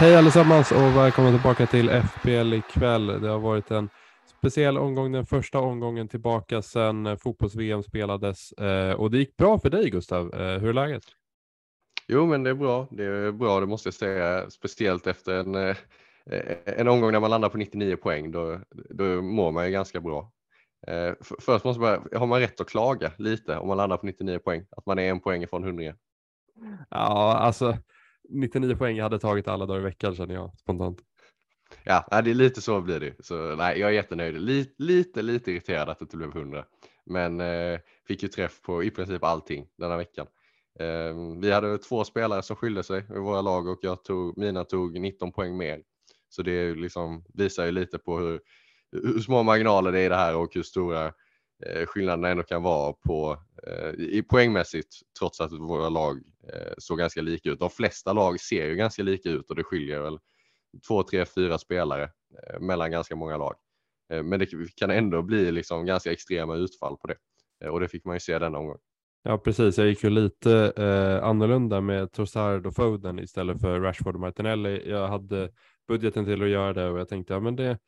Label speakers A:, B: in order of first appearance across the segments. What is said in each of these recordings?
A: Hej allesammans och välkomna tillbaka till FPL ikväll. Det har varit en speciell omgång, den första omgången tillbaka sedan eh, fotbolls-VM spelades eh, och det gick bra för dig Gustav. Eh, hur är läget?
B: Jo, men det är bra. Det är bra, det måste jag säga, speciellt efter en, en omgång när man landar på 99 poäng. Då, då mår man ju ganska bra. Först måste man, har man rätt att klaga lite om man landar på 99 poäng? Att man är en poäng ifrån 100?
A: Ja, alltså 99 poäng jag hade tagit alla dagar i veckan känner jag spontant.
B: Ja, det är lite så blir det. Så nej, jag är jättenöjd. Lite, lite, lite irriterad att det inte blev 100. Men eh, fick ju träff på i princip allting denna veckan. Eh, vi hade två spelare som skilde sig i våra lag och jag tog, mina tog 19 poäng mer. Så det liksom, visar ju lite på hur, hur små marginaler det är i det här och hur stora eh, Eh, skillnaderna ändå kan vara på, eh, i poängmässigt trots att våra lag eh, såg ganska lika ut. De flesta lag ser ju ganska lika ut och det skiljer väl två, tre, fyra spelare eh, mellan ganska många lag. Eh, men det kan ändå bli liksom ganska extrema utfall på det Eh, och det fick man ju se denna omgång.
A: Ja, precis. Jag gick ju lite eh, annorlunda med Trossard och Foden istället för Rashford och Martinelli. Jag hade budgeten till att göra det och jag tänkte ja, men det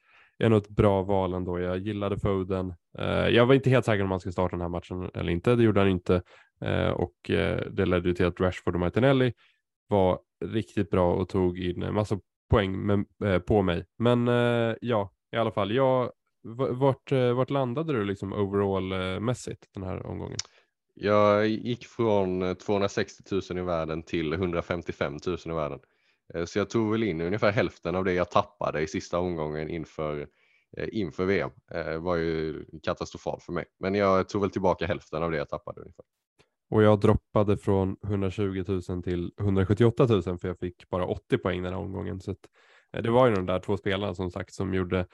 A: är nog ett bra val ändå. Jag gillade Foden. Eh, jag var inte helt säker om han skulle starta den här matchen eller inte. Det gjorde han inte eh, och eh, det ledde ju till att Rashford och Martinelli var riktigt bra och tog in en massa poäng med, eh, på mig. Men eh, ja, i alla fall. Jag, vart, eh, vart landade du liksom overall eh, mässigt den här omgången?
B: Jag gick från eh, 260 000 i världen till 155 000 i världen. Eh, så jag tog väl in ungefär hälften av det jag tappade i sista omgången inför, eh, inför VM. Det eh, var ju katastrofalt för mig. Men jag tog väl tillbaka hälften av det jag tappade ungefär.
A: Och jag droppade från 120 000 till 178 000 för jag fick bara 80 poäng den här omgången. Så att, det var ju de där två spelarna som sagt som gjorde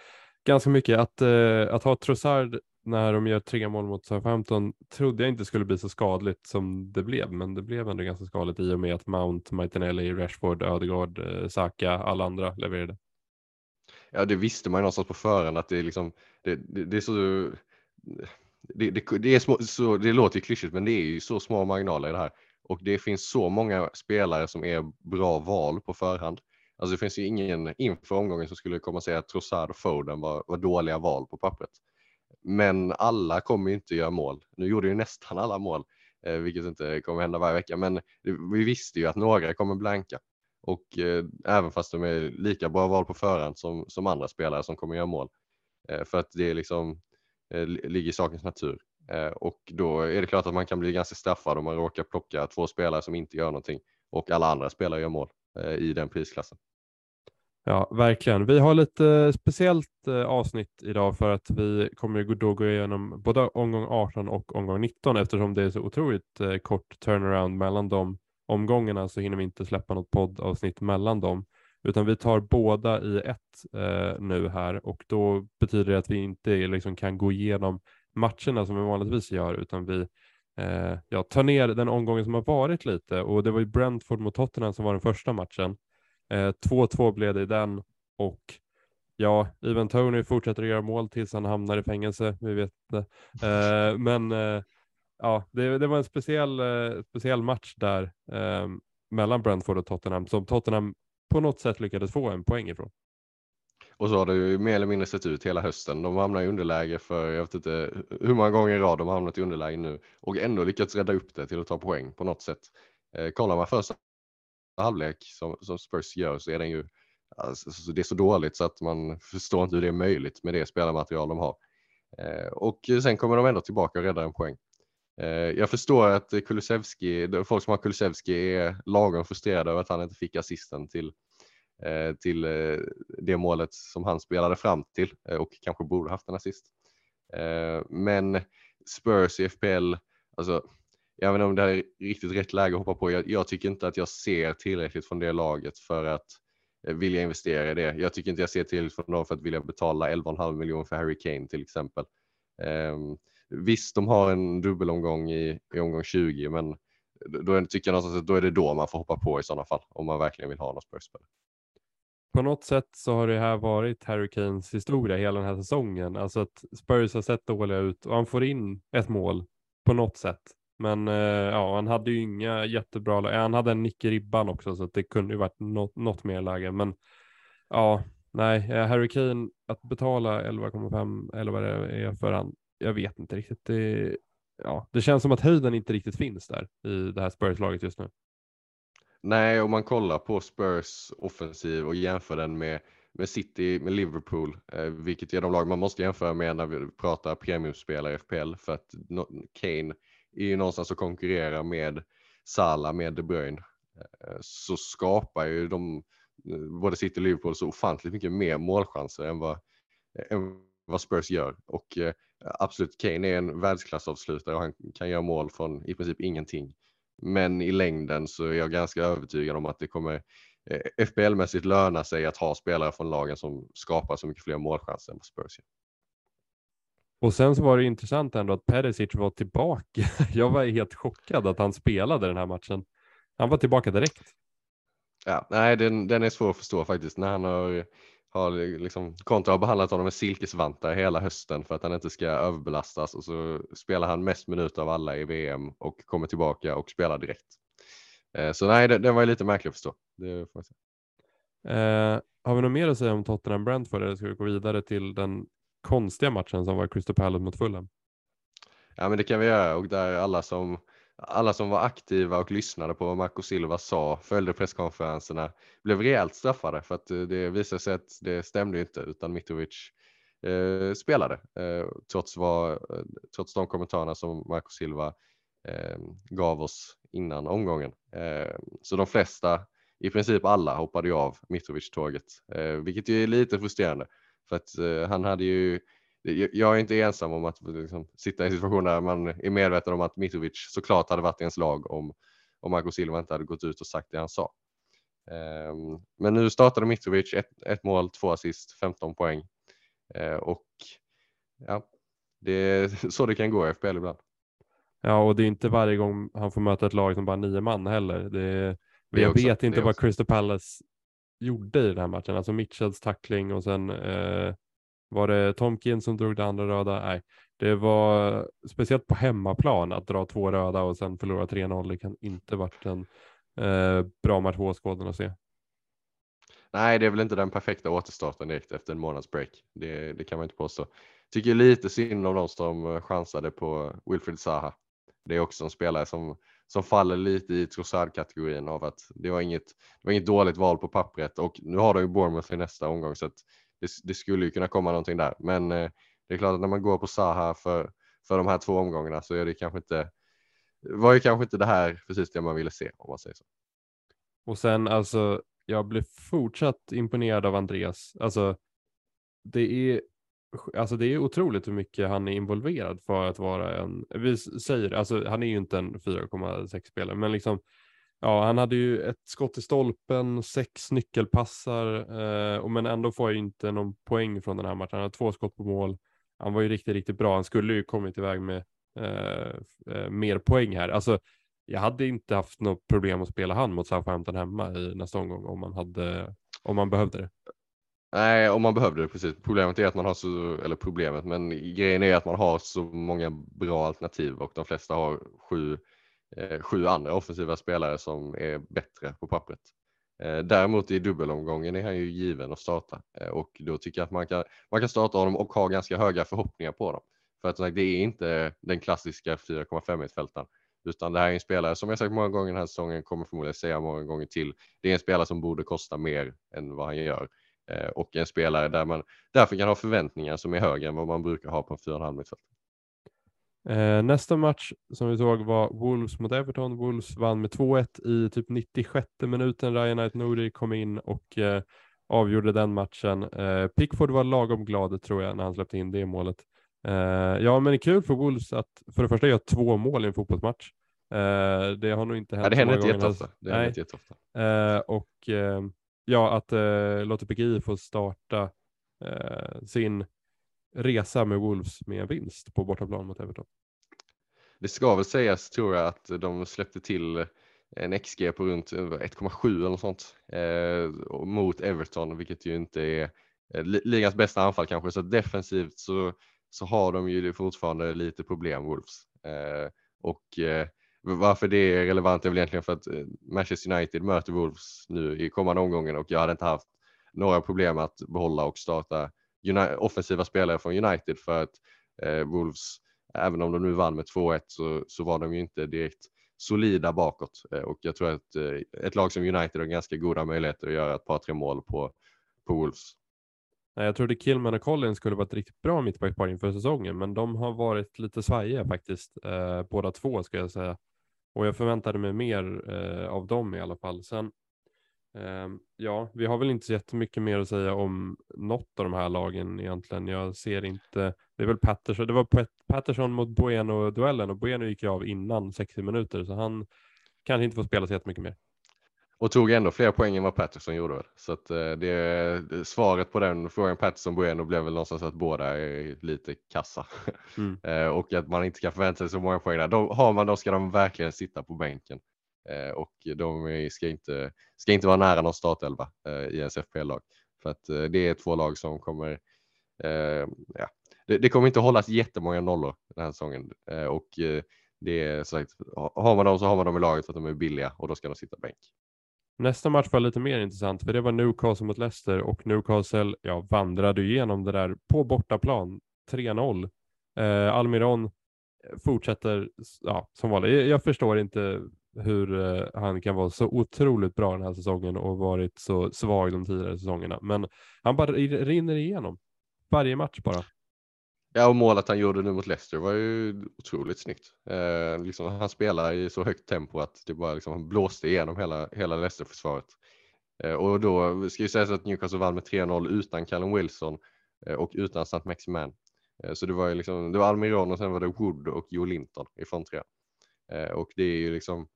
A: ganska mycket. Att, att ha Trossard när de gör tre mål mot Southampton trodde jag inte skulle bli så skadligt som det blev. Men det blev ändå ganska skadligt i och med att Mount, Martinelli, Rashford, Ödegaard, eh, Saka, alla andra levererade.
B: Ja, det visste man ju någonstans på förhand att det är liksom, det, det, det är så, det, det, det, är små, så, det låter ju klyschigt men det är ju så små marginaler i det här. Och det finns så många spelare som är bra val på förhand. Alltså det finns ju ingen inför omgången som skulle komma och säga att Trossard och Foden var, var dåliga val på pappret. Men alla kommer ju inte göra mål. Nu gjorde ju nästan alla mål, eh, vilket inte kommer hända varje vecka. Men vi visste ju att några kommer blanka. Och eh, även fast de är lika bra val på förhand som, som andra spelare som kommer göra mål. Eh, för att det är liksom, eh, ligger i sakens natur. Eh, och då är det klart att man kan bli ganska straffad om man råkar plocka två spelare som inte gör någonting och alla andra spelare gör mål eh, i den prisklassen.
A: Ja, verkligen. Vi har lite speciellt eh, avsnitt idag för att vi kommer då gå igenom både omgång 18 och omgång 19 eftersom det är så otroligt eh, kort turnaround mellan de omgångarna så hinner vi inte släppa något poddavsnitt mellan dem. Utan vi tar båda i ett eh, nu här och då betyder det att vi inte liksom kan gå igenom matcherna som vi vanligtvis gör utan vi eh, ja, tar ner den omgången som har varit lite och det var ju Brentford mot Tottenham som var den första matchen. Eh, 2-2 blev det i den och ja, Ivan Tony fortsätter att göra mål tills han hamnar i fängelse. Vi vet inte. Eh, men eh, ja, det, det var en speciell, speciell match där ehm, mellan Brentford och Tottenham som Tottenham på något sätt lyckades få en poäng ifrån.
B: Och så har det ju mer eller mindre sett ut hela hösten. De hamnar i underläge för, jag vet inte hur många gånger i rad de har hamnat i underläge nu och ändå lyckats rädda upp det till att ta poäng på något sätt. Eh, kollar man första halvlek som, som Spurs gör så är den ju, alltså, det är så dåligt så att man förstår inte hur det är möjligt med det spelarmaterial de har. Eh, och sen kommer de ändå tillbaka och räddar en poäng. Eh, jag förstår att Kulusevski, folk som har Kulusevski är lagom frustrerade över att han inte fick assisten till eh, till eh, det målet som han spelade fram till eh, och kanske borde haft en assist. Eh, men Spurs i FPL, alltså jag vet inte om det här är riktigt rätt läge att hoppa på. Jag, jag tycker inte att jag ser tillräckligt från det laget för att eh, vilja investera i det. Jag tycker inte jag ser till från dem för att vilja betala 11,5 miljoner för Harry Kane till exempel. Um, visst, de har en dubbelomgång i, i omgång 20, men då tycker jag någonstans att då är det då man får hoppa på i sådana fall, om man verkligen vill ha någon spurs
A: På något sätt så har det här varit Harry Kanes historia hela den här säsongen. Alltså att Spurs har sett dåliga ut och han får in ett mål på något sätt. Men eh, ja, han hade ju inga jättebra, han hade en nick i ribban också så att det kunde ju varit något, något mer läge. Men ja, nej, eh, Harry Kane att betala 11,5 eller vad det är för han, jag vet inte riktigt. Det, ja, det känns som att höjden inte riktigt finns där i det här Spurs-laget just nu.
B: Nej, om man kollar på Spurs offensiv och jämför den med, med City, med Liverpool, eh, vilket är de lag man måste jämföra med när vi pratar premiumspelare i FPL, för att no, Kane är ju någonstans att konkurrera med Salah, med De Bruyne, eh, så skapar ju de, eh, både City och Liverpool, så ofantligt mycket mer målchanser än vad, eh, än vad Spurs gör. Och eh, absolut, Kane är en världsklassavslutare och han kan göra mål från i princip ingenting. Men i längden så är jag ganska övertygad om att det kommer eh, FPL-mässigt löna sig att ha spelare från lagen som skapar så mycket fler målchanser än vad Spurs gör.
A: Och sen så var det intressant ändå att Perisic var tillbaka. Jag var helt chockad att han spelade den här matchen. Han var tillbaka direkt.
B: Ja, nej, den, den är svår att förstå faktiskt när han har har liksom, Kontra har behandlat honom med silkesvantar hela hösten för att han inte ska överbelastas och så spelar han mest minuter av alla i VM och kommer tillbaka och spelar direkt. Eh, så nej, den, den var lite märklig att förstå. Det får
A: eh, har vi något mer att säga om Tottenham Brentford eller ska vi gå vidare till den konstiga matchen som var Crystal Palace mot Fulham?
B: Ja, men det kan vi göra och där alla som alla som var aktiva och lyssnade på vad Marco Silva sa, följde presskonferenserna, blev rejält straffade för att eh, det visade sig att det stämde inte utan Mitrovic eh, spelade eh, trots, vad, eh, trots de kommentarerna som Marco Silva eh, gav oss innan omgången. Eh, så de flesta, i princip alla, hoppade ju av Mitrovic-tåget, eh, vilket ju är lite frustrerande för att han hade ju jag är inte ensam om att liksom, sitta i en situation där man är medveten om att Mitrovic såklart hade varit i ens lag om, om Marco Silva inte hade gått ut och sagt det han sa. Um, men nu startade Mitrovic ett, ett mål, två assist, 15 poäng uh, och ja, det är så det kan gå i FPL ibland.
A: Ja, och det är inte varje gång han får möta ett lag som bara nio man heller. Det, det jag också, vet inte vad Crystal Palace gjorde i den här matchen, alltså Mitchells tackling och sen eh, var det Tomkin som drog det andra röda? Nej, det var speciellt på hemmaplan att dra två röda och sen förlora 3-0. Det kan inte varit en eh, bra match för åskådarna att se.
B: Nej, det är väl inte den perfekta återstarten direkt efter en månads break. Det, det kan man inte påstå. Tycker lite synd om de som chansade på Wilfried Zaha. Det är också en spelare som, som faller lite i Trossard-kategorin av att det var, inget, det var inget dåligt val på pappret och nu har de ju Bournemouth i nästa omgång så att det, det, skulle ju kunna komma någonting där. Men eh, det är klart att när man går på Saha för, för de här två omgångarna så är det kanske inte var ju kanske inte det här precis det man ville se om man säger så.
A: Och sen alltså, jag blev fortsatt imponerad av Andreas. Alltså, det är, alltså det är otroligt hur mycket han är involverad för att vara en, vi säger, alltså han är ju inte en 4,6 spelare, men liksom Ja, han hade ju ett skott i stolpen, sex nyckelpassar, eh, och men ändå får jag inte någon poäng från den här matchen. Han hade två skott på mål. Han var ju riktigt, riktigt bra. Han skulle ju kommit iväg med eh, eh, mer poäng här. Alltså, jag hade inte haft något problem att spela han mot Southampton hemma i nästa omgång om man hade, om man behövde det.
B: Nej, om man behövde det precis. Problemet är att man har så, eller problemet, men grejen är att man har så många bra alternativ och de flesta har sju Eh, sju andra offensiva spelare som är bättre på pappret. Eh, däremot i dubbelomgången är han ju given att starta eh, och då tycker jag att man kan, man kan starta honom och ha ganska höga förhoppningar på dem. För att det är inte den klassiska 4,5 mittfältaren utan det här är en spelare som jag sagt många gånger den här säsongen, kommer förmodligen säga många gånger till. Det är en spelare som borde kosta mer än vad han gör och en spelare där man därför kan ha förväntningar som är högre än vad man brukar ha på en 4,5 mittfältare.
A: Eh, nästa match som vi såg var Wolves mot Everton. Wolves vann med 2-1 i typ 96 minuten. Ryan Knight Nouri kom in och eh, avgjorde den matchen. Eh, Pickford var lagom glad tror jag när han släppte in det målet. Eh, ja, men det är kul för Wolves att för det första göra två mål i en fotbollsmatch. Eh, det har nog inte hänt.
B: Ja, det händer inte jätteofta. Det händer inte jätteofta.
A: Eh, och ja, att eh, Lotte PGI får starta eh, sin resa med Wolves med en vinst på bortaplan mot Everton.
B: Det ska väl sägas tror jag att de släppte till en XG på runt eh, 1,7 eller något sånt eh, mot Everton, vilket ju inte är eh, ligans bästa anfall kanske. Så defensivt så, så har de ju fortfarande lite problem Wolves. Eh, och eh, varför det är relevant är väl egentligen för att eh, Manchester United möter Wolves nu i kommande omgången och jag hade inte haft några problem att behålla och starta offensiva spelare från United för att eh, Wolves, även om de nu vann med 2-1 så, så var de ju inte direkt solida bakåt eh, och jag tror att eh, ett lag som United har ganska goda möjligheter att göra ett par tre mål på, på Wolves.
A: Jag trodde Killman och Collins skulle vara ett riktigt bra mittbackspar inför säsongen, men de har varit lite svajiga faktiskt, eh, båda två ska jag säga. Och jag förväntade mig mer eh, av dem i alla fall. Sen eh, ja, vi har väl inte så jättemycket mer att säga om något av de här lagen egentligen. Jag ser inte, det är väl Patterson, det var Patterson mot Bueno-duellen och Bueno gick ju av innan 60 minuter så han kanske inte får spela så jättemycket mer.
B: Och tog ändå fler poäng än vad Patterson gjorde. Så att eh, det, svaret på den frågan Patterson-Bueno blev väl någonstans att båda är lite kassa. Mm. Eh, och att man inte kan förvänta sig så många poäng där. Då, har man då ska de verkligen sitta på bänken. Eh, och de ska inte, ska inte vara nära någon startelva i ens FPL-lag. För att det är två lag som kommer, ja, det, det, kommer inte hållas jättemånga nollor den här säsongen. Och det är sagt, har man dem så har man dem i laget för att de är billiga och då ska de sitta bänk.
A: Nästa match var lite mer intressant för det var Newcastle mot Leicester och Newcastle ja, vandrade igenom det där på bortaplan 3-0. Eh, Almiron fortsätter ja, som vanligt. Jag förstår inte hur eh, han kan vara så otroligt bra den här säsongen och varit så svag de tidigare säsongerna. Men han bara rinner igenom varje match bara.
B: Ja, och målet han gjorde nu mot Leicester var ju otroligt snyggt. Eh, liksom, han spelar i så högt tempo att det bara liksom, blåste igenom hela, hela Leicester-försvaret. Eh, och då ska ju sägas att Newcastle vann med 3-0 utan Callum Wilson eh, och utan St. Maximan. Eh, så det var ju liksom, det var Almiron och sen var det Wood och Joe Linton i frontrea. Eh, och det är ju liksom,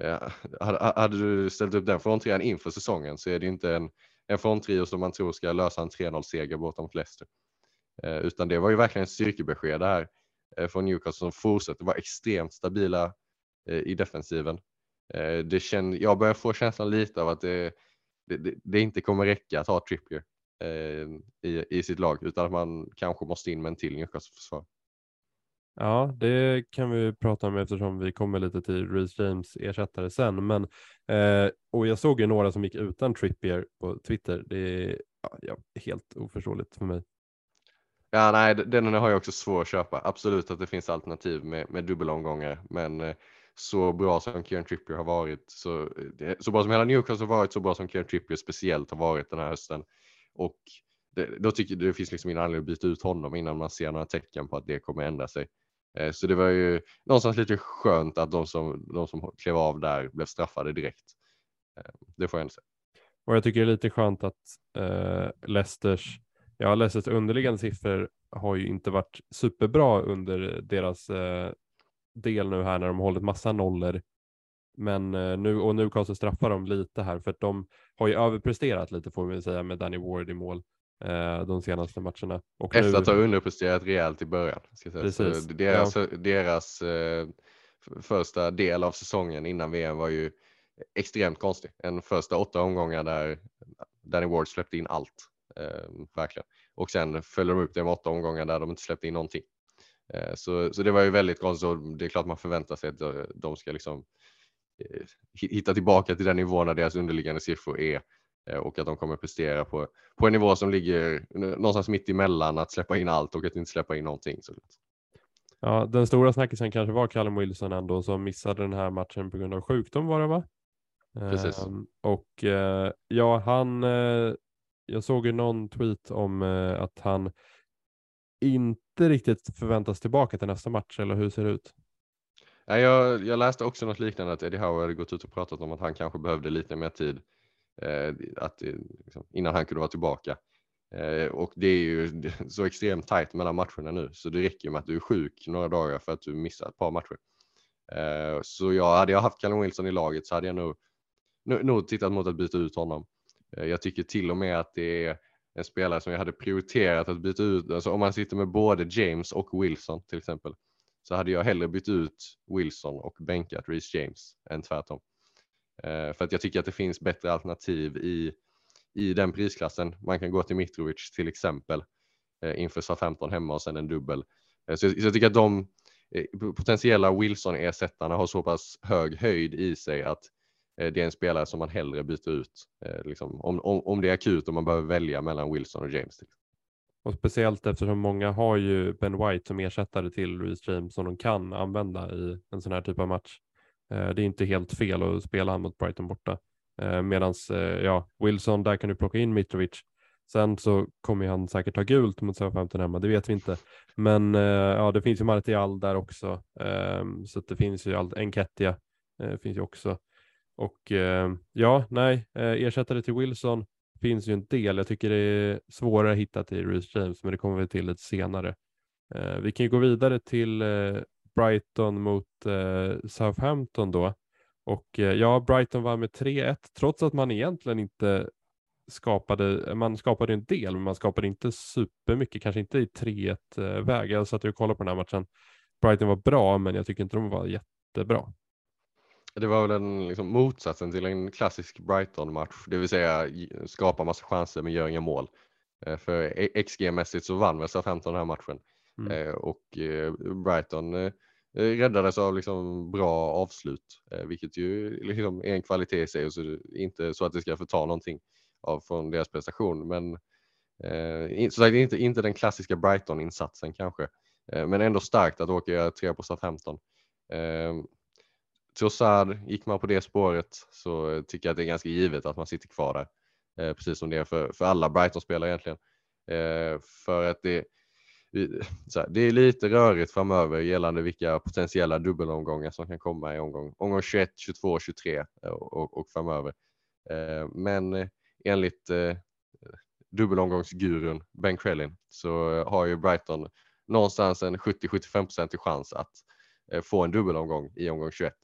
B: eh, Ja, hade du ställt upp den fronttrion inför säsongen så är det inte en, en fronttrio som man tror ska lösa en 3-0 seger borta mot Leicester. Eh, utan det var ju verkligen styrkebesked här eh, från Newcastle som fortsätter vara extremt stabila eh, i defensiven. Det känd, jag börjar få känslan lite av att det, det, det inte kommer räcka att ha Trippier i, i sitt lag utan att man kanske måste in med en till Newcastle-försvar.
A: Ja, det kan vi prata om eftersom vi kommer lite till Reece James ersättare sen. Men, eh, och jag såg ju några som gick utan Trippier på Twitter. Det är ja, helt oförståeligt för mig.
B: Ja, nej, den har jag också svår att köpa. Absolut att det finns alternativ med, med dubbelomgångar, men eh, så bra som Kieran Trippier har varit, så, eh, så bra som hela Newcastle har varit, så bra som Kieran Trippier speciellt har varit den här hösten. Och det, då tycker jag det finns liksom ingen anledning att byta ut honom innan man ser några tecken på att det kommer ändra sig. Eh, så det var ju någonstans lite skönt att de som, de som klev av där blev straffade direkt. Det får jag ändå säga.
A: Och jag tycker det är lite skönt att eh, Leicesters, ja Leicesters underliggande siffror har ju inte varit superbra under deras eh, del nu här när de har hållit massa nollor. Men eh, nu, och nu kan så straffar de lite här för att de har ju överpresterat lite får vi säga med Danny Ward i mål eh, de senaste matcherna.
B: Och Efter nu... att ha underpresterat rejält i början. Ska säga. Precis. deras ja. deras eh, första del av säsongen innan VM var ju extremt konstig. En första åtta omgångar där Danny Ward släppte in allt. Eh, verkligen. Och sen följde de upp det med åtta omgångar där de inte släppte in någonting. Eh, så, så det var ju väldigt konstigt och det är klart man förväntar sig att de ska liksom eh, hitta tillbaka till den nivån när deras underliggande siffror är Eh, och att de kommer prestera på, på en nivå som ligger någonstans mitt emellan att släppa in allt och att inte släppa in någonting. Så.
A: Ja, den stora snackisen kanske var Callum Wilson ändå som missade den här matchen på grund av sjukdom var det va?
B: Precis.
A: Um, och uh, ja, han, uh, jag såg ju någon tweet om eh, att han inte riktigt förväntas tillbaka till nästa match, eller hur ser det ut?
B: Jag, jag läste också något liknande att Eddie Howe hade gått ut och pratat om att han kanske behövde lite mer tid Eh, att, eh, liksom, innan han kunde vara tillbaka. Eh, och det är ju så extremt tajt mellan matcherna nu så det räcker med att du är sjuk några dagar för att du missar ett par matcher. Eh, så jag, hade jag haft Callum Wilson i laget så hade jag nog, nog, nog tittat mot att byta ut honom. Eh, jag tycker till och med att det är en spelare som jag hade prioriterat att byta ut. Alltså om man sitter med både James och Wilson till exempel så hade jag hellre bytt ut Wilson och bänkat Reece James än tvärtom. Eh, för att jag tycker att det finns bättre alternativ i, i den prisklassen. Man kan gå till Mitrovic till exempel eh, inför SA-15 hemma och sen en dubbel. Så jag, så jag tycker att de potentiella Wilson-ersättarna har så pass hög höjd i sig att Eh, det är en spelare som man hellre byter ut. Eh, liksom, om, om, om det är akut och man behöver välja mellan Wilson och James.
A: Och speciellt eftersom många har ju Ben White som ersättare till Reece James som de kan använda i en sån här typ av match. Eh, det är inte helt fel att spela han mot Brighton borta. Eh, Medan eh, ja, Wilson, där kan du plocka in Mitrovic. Sen så kommer han säkert ta gult mot Southampton hemma, det vet vi inte. Men eh, ja, det finns ju Martial där också. Ehm, så det finns ju allt, Enketia finns ju också. Och eh, ja, nej, eh, ersättare till Wilson finns ju en del. Jag tycker det är svårare att hitta till Reece James, men det kommer vi till lite senare. Eh, vi kan ju gå vidare till Brighton mot eh, Southampton då. Och eh, ja, Brighton var med 3-1 trots att man egentligen inte skapade, man skapade en del, men man skapade inte supermycket, kanske inte i 3-1 eh, väg. Jag satt och kollade på den här matchen. Brighton var bra, men jag tycker inte de var jättebra.
B: Det var väl en liksom, motsatsen till en klassisk Brighton-match, det vill säga skapa massa chanser men gör inga mål. Eh, för XG-mässigt så vann väl Southampton den här matchen. Mm. Eh, och eh, Brighton räddades av liksom bra avslut, vilket ju liksom är en kvalitet i sig och så inte så att det ska förta någonting av från deras prestation. Men eh, så sagt, inte, inte den klassiska Brighton-insatsen kanske, eh, men ändå starkt att åka tre på SA-15. Eh, Trossard, gick man på det spåret så tycker jag att det är ganska givet att man sitter kvar där. Eh, precis som det är för, för alla Brighton-spelare egentligen. Eh, för att det, här, det är lite rörigt framöver gällande vilka potentiella dubbelomgångar som kan komma i omgång, omgång 21, 22, 23 och, och framöver. Eh, men eh, enligt eh, dubbelomgångsgurun Ben Krellin så har ju Brighton någonstans en 70 75 procentig chans att eh, få en dubbelomgång i omgång 21.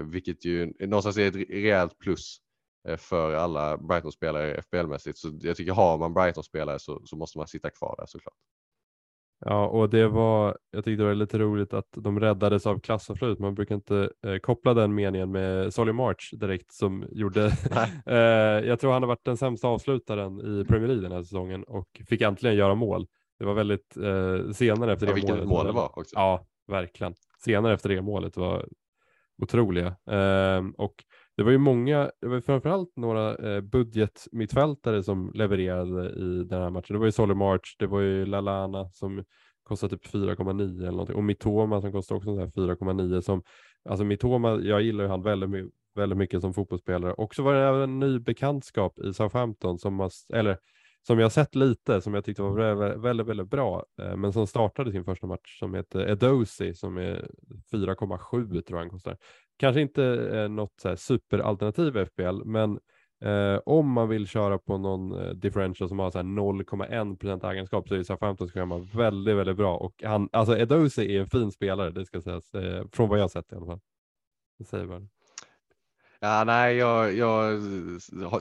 B: Vilket ju någonstans är ett rejält plus för alla Brighton-spelare FBL-mässigt. Så jag tycker har man Brighton-spelare så, så måste man sitta kvar där såklart.
A: Ja, och det var, jag tyckte det var lite roligt att de räddades av klassavslut. Man brukar inte eh, koppla den meningen med Solly March direkt som gjorde, eh, jag tror han har varit den sämsta avslutaren i Premier League den här säsongen och fick äntligen göra mål. Det var väldigt eh, senare efter
B: ja,
A: det
B: vilket
A: målet.
B: mål det var också.
A: Ja, verkligen. Senare efter det målet var otroliga. Eh, och det var ju många, det var framförallt några eh, budgetmittfältare som levererade i den här matchen. Det var ju Solly March, det var ju Lalana som kostade typ 4,9 eller någonting och Mitoma som kostade också 4,9 som, alltså Mitoma, jag gillar ju han väldigt, väldigt mycket som fotbollsspelare och så var det även en ny bekantskap i Southampton som, har, eller som jag sett lite, som jag tyckte var väldigt, väldigt, bra, eh, men som startade sin första match som heter Edosi som är 4,7 tror jag han kostar. Kanske inte eh, något så här superalternativ FPL, FBL, men eh, om man vill köra på någon eh, differential som har 0,1% egenskap så är Southampton ska man väldigt, väldigt bra. Och han, alltså Edosi är en fin spelare, det ska sägas, eh, från vad jag sett i alla fall. Det säger bara.
B: Ja, nej, jag, jag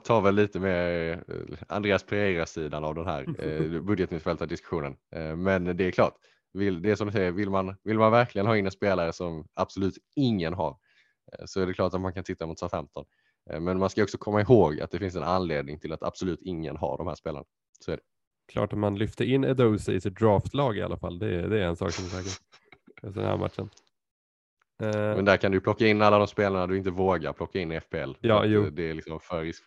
B: tar väl lite med eh, Andreas Pereira-sidan av den här eh, budgetmittfältardiskussionen. Eh, men det är klart, vill, det är som du säger, vill man, vill man verkligen ha in en spelare som absolut ingen har Eh, så är det klart att man kan titta mot Southampton. Eh, men man ska också komma ihåg att det finns en anledning till att absolut ingen har de här spelarna. Så är det.
A: Klart att man lyfter in Edosi i sitt draftlag i alla fall. Det är, det är en sak som är säker. Den här matchen.
B: Eh, men där kan du plocka in alla de spelarna du inte vågar plocka in i FPL.
A: Ja, jo.
B: Det är liksom för risk.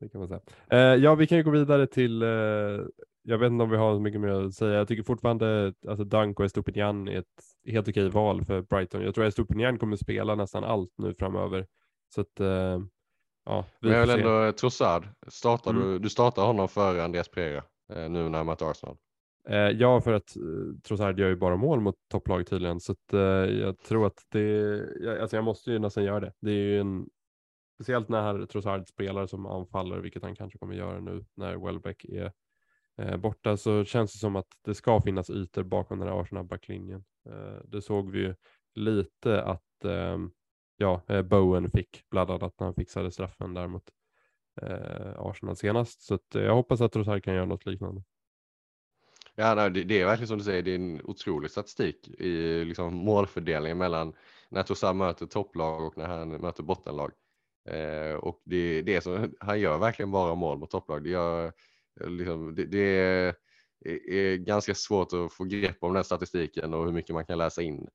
A: Det kan man säga. ja, vi kan ju gå vidare till jag vet inte om vi har så mycket mer att säga. Jag tycker fortfarande att alltså Dunk och Estopinian är ett helt okej val för Brighton. Jag tror att Estopinian kommer spela nästan allt nu framöver. Så att, ja,
B: Men jag vill ändå, Trossard, startar mm. du, du startar honom före Andreas Pereira nu när han möter Arsenal?
A: Eh, ja, för att eh, Trossard gör ju bara mål mot topplag tydligen, så att, eh, jag tror att det, jag, alltså jag måste ju nästan göra det. Det är ju en, speciellt när Trossard spelar som anfaller, vilket han kanske kommer göra nu när Welbeck är eh, borta så känns det som att det ska finnas ytor bakom den här Arsenal-backlinjen. Eh, det såg vi ju lite att ehm, ja, eh, Bowen fick, bland annat när han fixade straffen där mot, eh, Arsenal senast. Så att, eh, jag hoppas att Trossard kan göra något liknande.
B: Ja, nej, det, det är verkligen som du säger, det är en otrolig statistik i liksom, målfördelningen mellan när Trossard möter topplag och när han möter bottenlag. Eh, och det, det är som, han gör verkligen bara mål mot topplag. Det, gör, liksom, det, det är, är, ganska svårt att få grepp om den statistiken och hur mycket man kan läsa in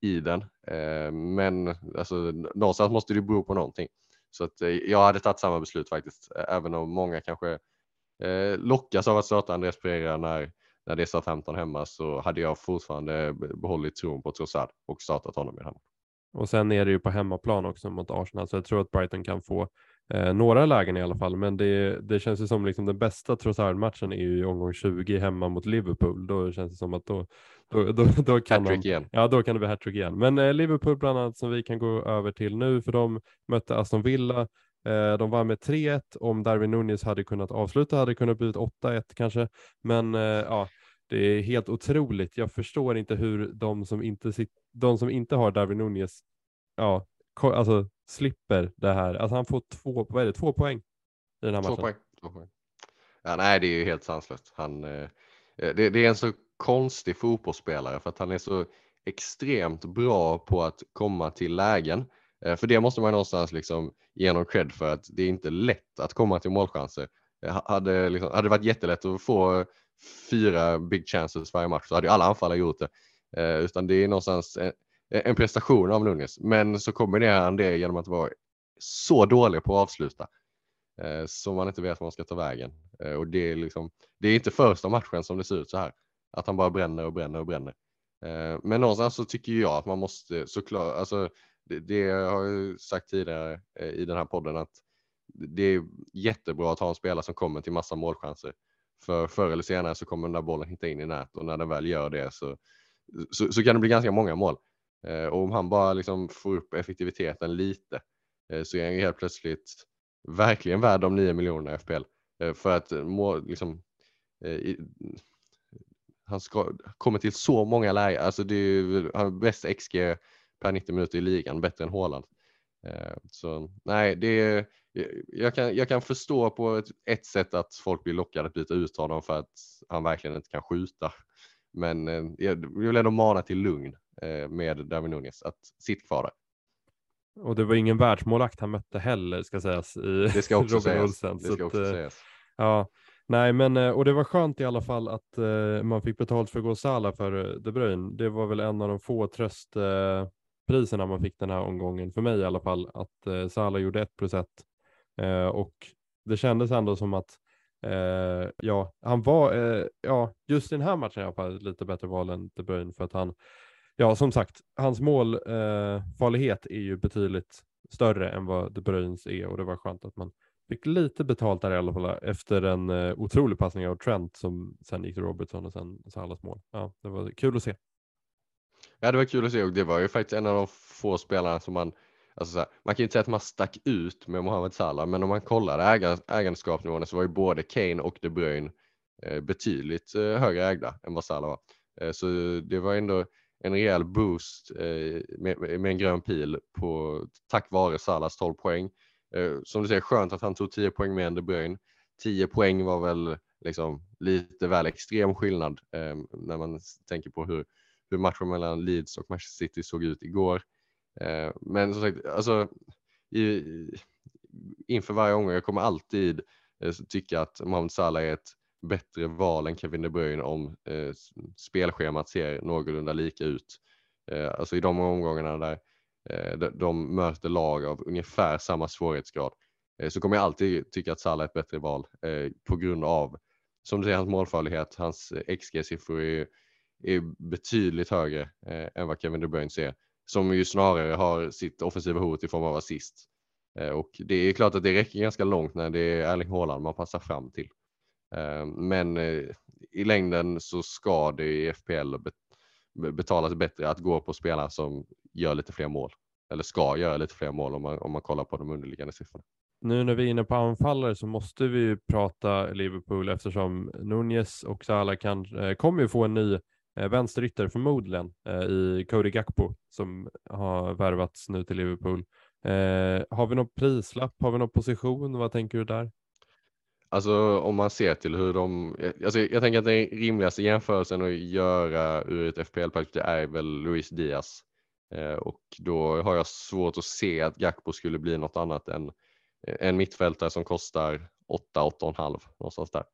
B: i den. Eh, men alltså, någonstans måste det bero på någonting. Så att, eh, jag hade tagit samma beslut faktiskt, eh, även om många kanske eh, lockas av att starta Andreas Pereira när, när det är SA-15 hemma så hade jag fortfarande behållit tron på Trossard och startat honom i hemma.
A: Och sen är det ju på hemmaplan också mot Arsenal, så jag tror att Brighton kan få eh, några lägen i alla fall. Men det, det känns ju som liksom den bästa Trossard-matchen är ju i omgång 20 hemma mot Liverpool. Då känns det som att då, då, då, då kan
B: de, igen.
A: Ja, då kan det bli hattrick igen. Men eh, Liverpool bland annat som vi kan gå över till nu, för de mötte Aston Villa. Eh, de var med 3-1. Om Darwin Nunez hade kunnat avsluta hade det kunnat bli 8-1 kanske. Men eh, ja, det är helt otroligt. Jag förstår inte hur de som inte, de som inte har Darwin Nunez ja, alltså, slipper det här. Alltså han får två, vad är det, två poäng i den här
B: två
A: matchen.
B: Poäng. Två poäng. Ja, nej, det är ju helt sanslöst. Han, eh, det, det, är en så konstig fotbollsspelare för att han är så extremt bra på att komma till lägen. Eh, för det måste man någonstans liksom ge honom cred för att det är inte lätt att komma till målchanser. Eh, hade, liksom, hade det varit jättelätt att få fyra big chances varje match så hade ju alla anfallare gjort det. Eh, utan det är någonstans en, en prestation av Nunes. Men så kombinerar han det genom att vara så dålig på att avsluta. Eh, så man inte vet var man ska ta vägen. Eh, och det är, liksom, det är inte första matchen som det ser ut så här. Att han bara bränner och bränner och bränner. Eh, men någonstans så tycker jag att man måste såklart, alltså det, det har jag sagt tidigare eh, i den här podden att det är jättebra att ha en spelare som kommer till massa målchanser. För förr eller senare så kommer den där bollen hitta in i nät och när den väl gör det så, så, så kan det bli ganska många mål. Eh, och om han bara liksom får upp effektiviteten lite eh, så är han ju helt plötsligt verkligen värd de 9 miljonerna i FPL. För att må, liksom, i, han ska, kommer till så många lägen, alltså det är, han bäst XG per 90 minuter i ligan, bättre än Haaland. Så nej, det är, jag, kan, jag kan förstå på ett, ett sätt att folk blir lockade att byta ut honom för att han verkligen inte kan skjuta. Men jag vill ändå mana till lugn eh, med Darwin Nunes att sitt kvar där.
A: Och det var ingen världsmålakt han mötte heller ska sägas i
B: det ska också
A: Robin. Olsen.
B: Det ska också
A: att,
B: sägas.
A: Ja, nej men eh, och det var skönt i alla fall att man fick betalt för Sala för De Bruyne. Det var väl en av de få tröstpriserna priserna man fick den här omgången för mig i alla fall att eh, Salah gjorde 1 plus 1 eh, och det kändes ändå som att eh, ja, han var, eh, ja, just i den här matchen i alla fall lite bättre val än De Bruyne för att han, ja, som sagt, hans målfarlighet eh, är ju betydligt större än vad De Bruynes är och det var skönt att man fick lite betalt där i alla fall efter en eh, otrolig passning av Trent som sen gick till Robertson och sen Salas mål. Ja, det var kul att se.
B: Ja, det var kul att se och det var ju faktiskt en av de få spelarna som man Alltså här, man kan ju inte säga att man stack ut med Mohamed Salah, men om man kollar ägar, ägandeskapsnivåerna så var ju både Kane och De Bruyne eh, betydligt eh, högre ägda än vad Salah var. Eh, så det var ändå en rejäl boost eh, med, med, en grön pil på, tack vare Salahs 12 poäng. Eh, som du säger, skönt att han tog 10 poäng mer än De Bruyne. 10 poäng var väl liksom lite väl extrem skillnad eh, när man tänker på hur, hur matchen mellan Leeds och Manchester City såg ut igår. Eh, men som sagt, alltså, i, inför varje gång, jag kommer alltid eh, tycka att Mohamed Salah är ett bättre val än Kevin De Bruyne om eh, spelschemat ser någorlunda lika ut. Eh, alltså i de omgångarna där eh, de, de, möter lag av ungefär samma svårighetsgrad eh, så kommer jag alltid tycka att Salah är ett bättre val eh, på grund av, som du säger, hans målfarlighet, hans eh, XG-siffror är, är betydligt högre eh, än vad Kevin De Bruyne ser som ju snarare har sitt offensiva hot i form av assist. Eh, och det är klart att det räcker ganska långt när det är Erling Haaland man passar fram till. Eh, men eh, i längden så ska det i FPL betalas bättre att gå på spelare som gör lite fler mål. Eller ska göra lite fler mål om man, om man kollar på de underliggande siffrorna.
A: Nu när vi är inne på anfallare så måste vi ju prata Liverpool eftersom Nunez och Salah kan, eh, kommer ju få en ny eh, vänsterytter förmodligen eh, i Cody Gakpo som har värvats nu till Liverpool. Eh, har vi någon prislapp? Har vi någon position? Vad tänker du där?
B: Alltså om man ser till hur de, alltså jag tänker att den rimligaste jämförelsen att göra ur ett FPL-perspektiv är väl Luis Diaz. Eh, och då har jag svårt att se att Gakpo skulle bli något annat än en mittfältare som kostar 8-8,5 någonstans där.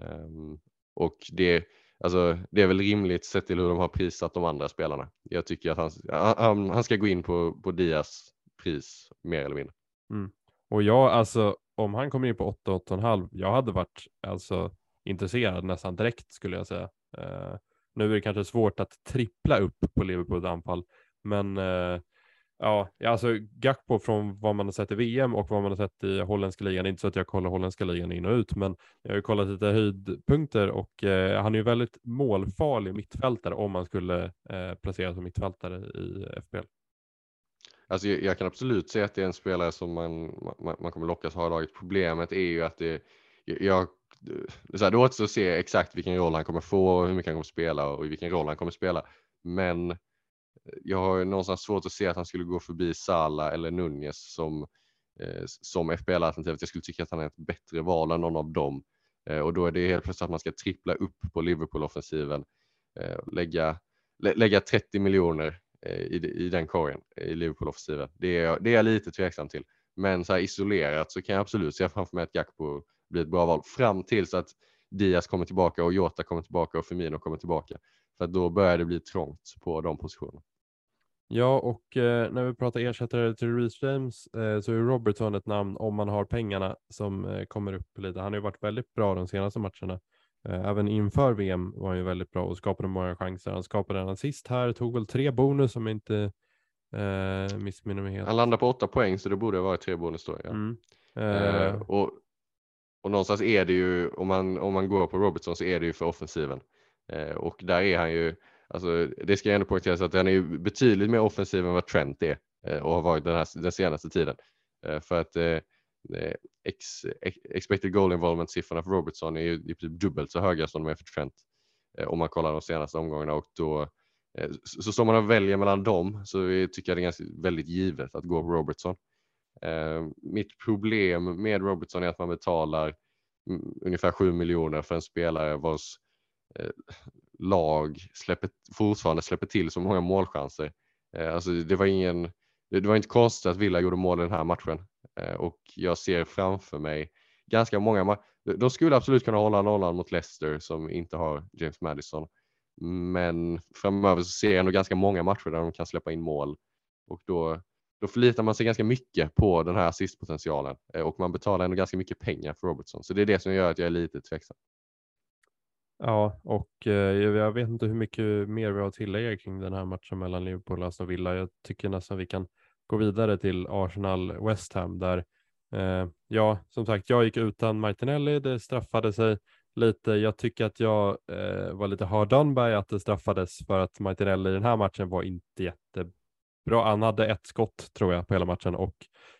B: Um, och det, alltså, det är väl rimligt sett till hur de har prissatt de andra spelarna. Jag tycker att han, han, han ska gå in på, på Dias pris mer eller mindre.
A: Mm. Och jag, alltså om han kommer in på 8-8,5, jag hade varit alltså intresserad nästan direkt skulle jag säga. Uh, nu är det kanske svårt att trippla upp på Liverpools anfall, men uh, ja, alltså Gakpo från vad man har sett i VM och vad man har sett i holländska ligan. Inte så att jag kollar holländska ligan in och ut, men jag har ju kollat lite höjdpunkter och eh, han är ju väldigt målfarlig mittfältare om man skulle eh, placera som mittfältare i FPL.
B: Alltså jag, jag, kan absolut säga att det är en spelare som man, man, man kommer lockas ha i laget. Problemet är ju att det, jag, så är det återstår att se exakt vilken roll han kommer få, hur mycket han kommer spela och i vilken roll han kommer spela. Men jag har någonstans svårt att se att han skulle gå förbi Sala eller Nunez som, eh, som FBL-alternativet. Jag skulle tycka att han är ett bättre val än någon av dem. Eh, och då är det helt plötsligt att man ska trippla upp på Liverpool-offensiven. Eh, lägga, lä, lägga 30 miljoner eh, i, i den korgen i Liverpool-offensiven. Det är, det är jag lite tveksam till. Men så här isolerat så kan jag absolut se framför mig att Gakpo blir ett bra val fram tills att Diaz kommer tillbaka och Jota kommer tillbaka och Firmino kommer tillbaka. För då börjar det bli trångt på de positionerna.
A: Ja, och eh, när vi pratar ersättare till Reece James eh, så är Robertson ett namn om man har pengarna som eh, kommer upp lite. Han har ju varit väldigt bra de senaste matcherna. Eh, även inför VM var han ju väldigt bra och skapade många chanser. Han skapade en assist här, tog väl tre bonus om jag inte eh, missminner mig helt.
B: Han landade på åtta poäng så det borde ha varit tre bonus då. Ja. Mm. Eh, och, och någonstans är det ju, om man, om man går på Robertson så är det ju för offensiven. och där är han ju Alltså, det ska ändå poängteras att han är betydligt mer offensiv än vad Trent är eh, och har varit den, här, den senaste tiden. Eh, för att eh, ex, expected goal involvement siffrorna för Robertson är ju i princip typ dubbelt så höga som de är för Trent om man kollar de senaste omgångarna och då så som man väljer mellan dem så tycker jag det är ganska väldigt givet att gå på Robertson. Mitt problem med Robertson är att man betalar mm, ungefär 7 miljoner för en spelare vars lag släpper, fortfarande släpper till så många målchanser. Eh, alltså det var ingen, det var inte konstigt att Villa gjorde mål i den här matchen eh, och jag ser framför mig ganska många. De skulle absolut kunna hålla nollan mot Leicester som inte har James Madison. Men framöver så ser jag ändå ganska många matcher där de kan släppa in mål och då, då förlitar man sig ganska mycket på den här assistpotentialen eh, och man betalar ändå ganska mycket pengar för Robertson. Så det är det som gör att jag är lite tveksam.
A: Ja, och eh, jag vet inte hur mycket mer vi har att tillägga kring den här matchen mellan Liverpool och Aston Villa. Jag tycker nästan vi kan gå vidare till Arsenal West Ham där eh, ja, som sagt, jag gick utan Martinelli. Det straffade sig lite. Jag tycker att jag eh, var lite hard done by att det straffades för att Martinelli i den här matchen var inte jättebra. Han hade ett skott tror jag på hela matchen och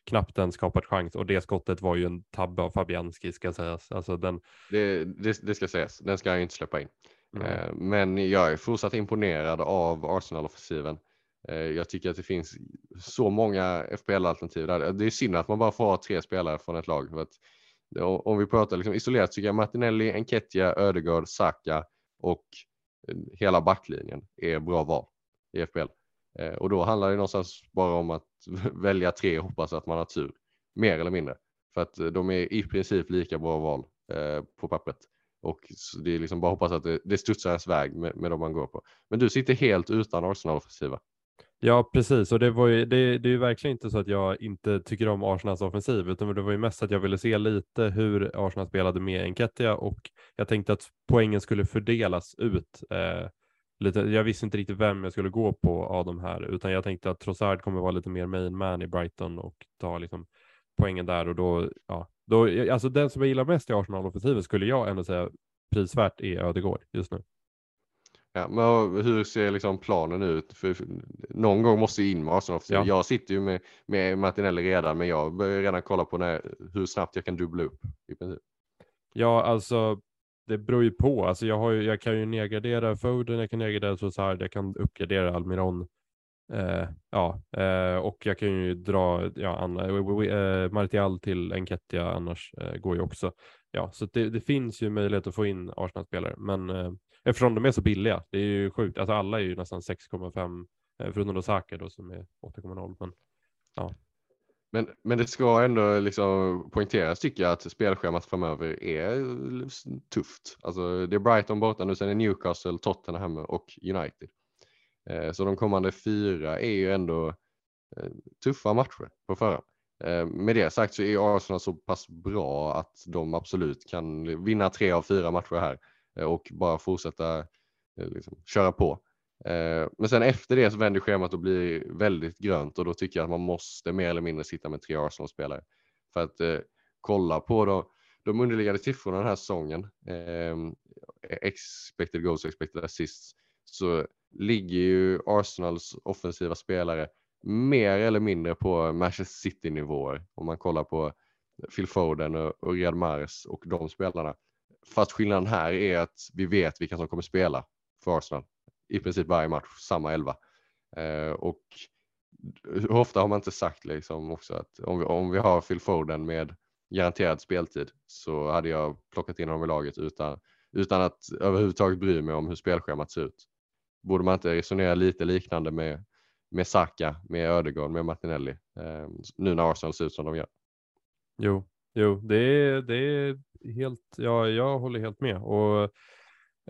A: knappt en skapad chans och det skottet var ju en tabbe av Fabianski ska sägas. Alltså den...
B: det, det, det ska sägas, den ska jag inte släppa in. Mm. Men jag är fortsatt imponerad av Arsenal-offensiven. Eh, jag tycker att det finns så många FPL-alternativ där. Det är synd att man bara får ha tre spelare från ett lag. För att, om vi pratar liksom isolerat tycker jag Martinelli, Enketia, Ödegård, Saka och eh, hela backlinjen är bra val i FPL. Eh, och då handlar det någonstans bara om att välja tre och hoppas att man har tur. Mer eller mindre. För att eh, de är i princip lika bra val eh, på pappret. Och det är liksom bara hoppas att det, det studsar ens väg med, med de man går på. Men du sitter helt utan Arsenal-offensiva.
A: Ja, precis. Och det, var ju, det, det är ju verkligen inte så att jag inte tycker om Arsenals offensiv, utan det var ju mest att jag ville se lite hur Arsenal spelade med Enketia och jag tänkte att poängen skulle fördelas ut eh, lite, jag visste inte riktigt vem jag skulle gå på av de här, utan jag tänkte att Trossard kommer vara lite mer main man i Brighton och ta liksom poängen där och då, ja, då, alltså den som jag gillar mest i Arsenal-offensiven skulle jag ändå säga prisvärt är Ödegård just nu.
B: Ja, men hur ser liksom planen ut? För någon gång måste ju in med Arsenal. Ja. Jag sitter ju med, med Martinelli redan, men jag börjar redan kolla på när, hur snabbt jag kan dubbla upp. I princip.
A: Ja, alltså det beror ju på. Alltså jag, har ju, jag kan ju nedgradera Foden, jag kan nedgradera Trossard, jag kan uppgradera Almiron. Eh, ja, eh, och jag kan ju dra ja, Anna, eh, eh, Martial till Enketia annars eh, går ju också. Ja, så det, det, finns ju möjlighet att få in Arsenal-spelare, men eh, eftersom de är så billiga, det är ju sjukt, alltså alla är ju nästan 6,5 eh, förutom då Saka då som är 8,0 men ja.
B: Men, men det ska ändå liksom poängteras tycker jag att spelschemat framöver är tufft. Alltså det är Brighton borta nu, sen är Newcastle, Tottenham och United. Eh, så de kommande fyra är ju ändå eh, tuffa matcher på förhand. Eh, med det sagt så är Arsenal så pass bra att de absolut kan vinna tre av fyra matcher här eh, och bara fortsätta eh, liksom, köra på. Eh, men sen efter det så vänder schemat och blir väldigt grönt och då tycker jag att man måste mer eller mindre sitta med tre Arsenal-spelare. För att eh, kolla på då, de underliggande siffrorna den här säsongen, ehm, expected goals, expected assists, så ligger ju Arsenals offensiva spelare mer eller mindre på Manchester City-nivåer om man kollar på Phil Foden och Riyad Mahrez och de spelarna. Fast skillnaden här är att vi vet vilka som kommer spela för Arsenal. I princip varje match, samma elva. Eh, och hur ofta har man inte sagt liksom också att om vi, om vi har Phil Foden med garanterad speltid så hade jag plockat in honom i laget utan, utan att överhuvudtaget bry mig om hur spelschemat ser ut borde man inte resonera lite liknande med, med Saka, med Ödegård, med Martinelli eh, nu när Arsenal ser ut som de gör?
A: Jo, jo, det är, det är helt, ja, jag håller helt med och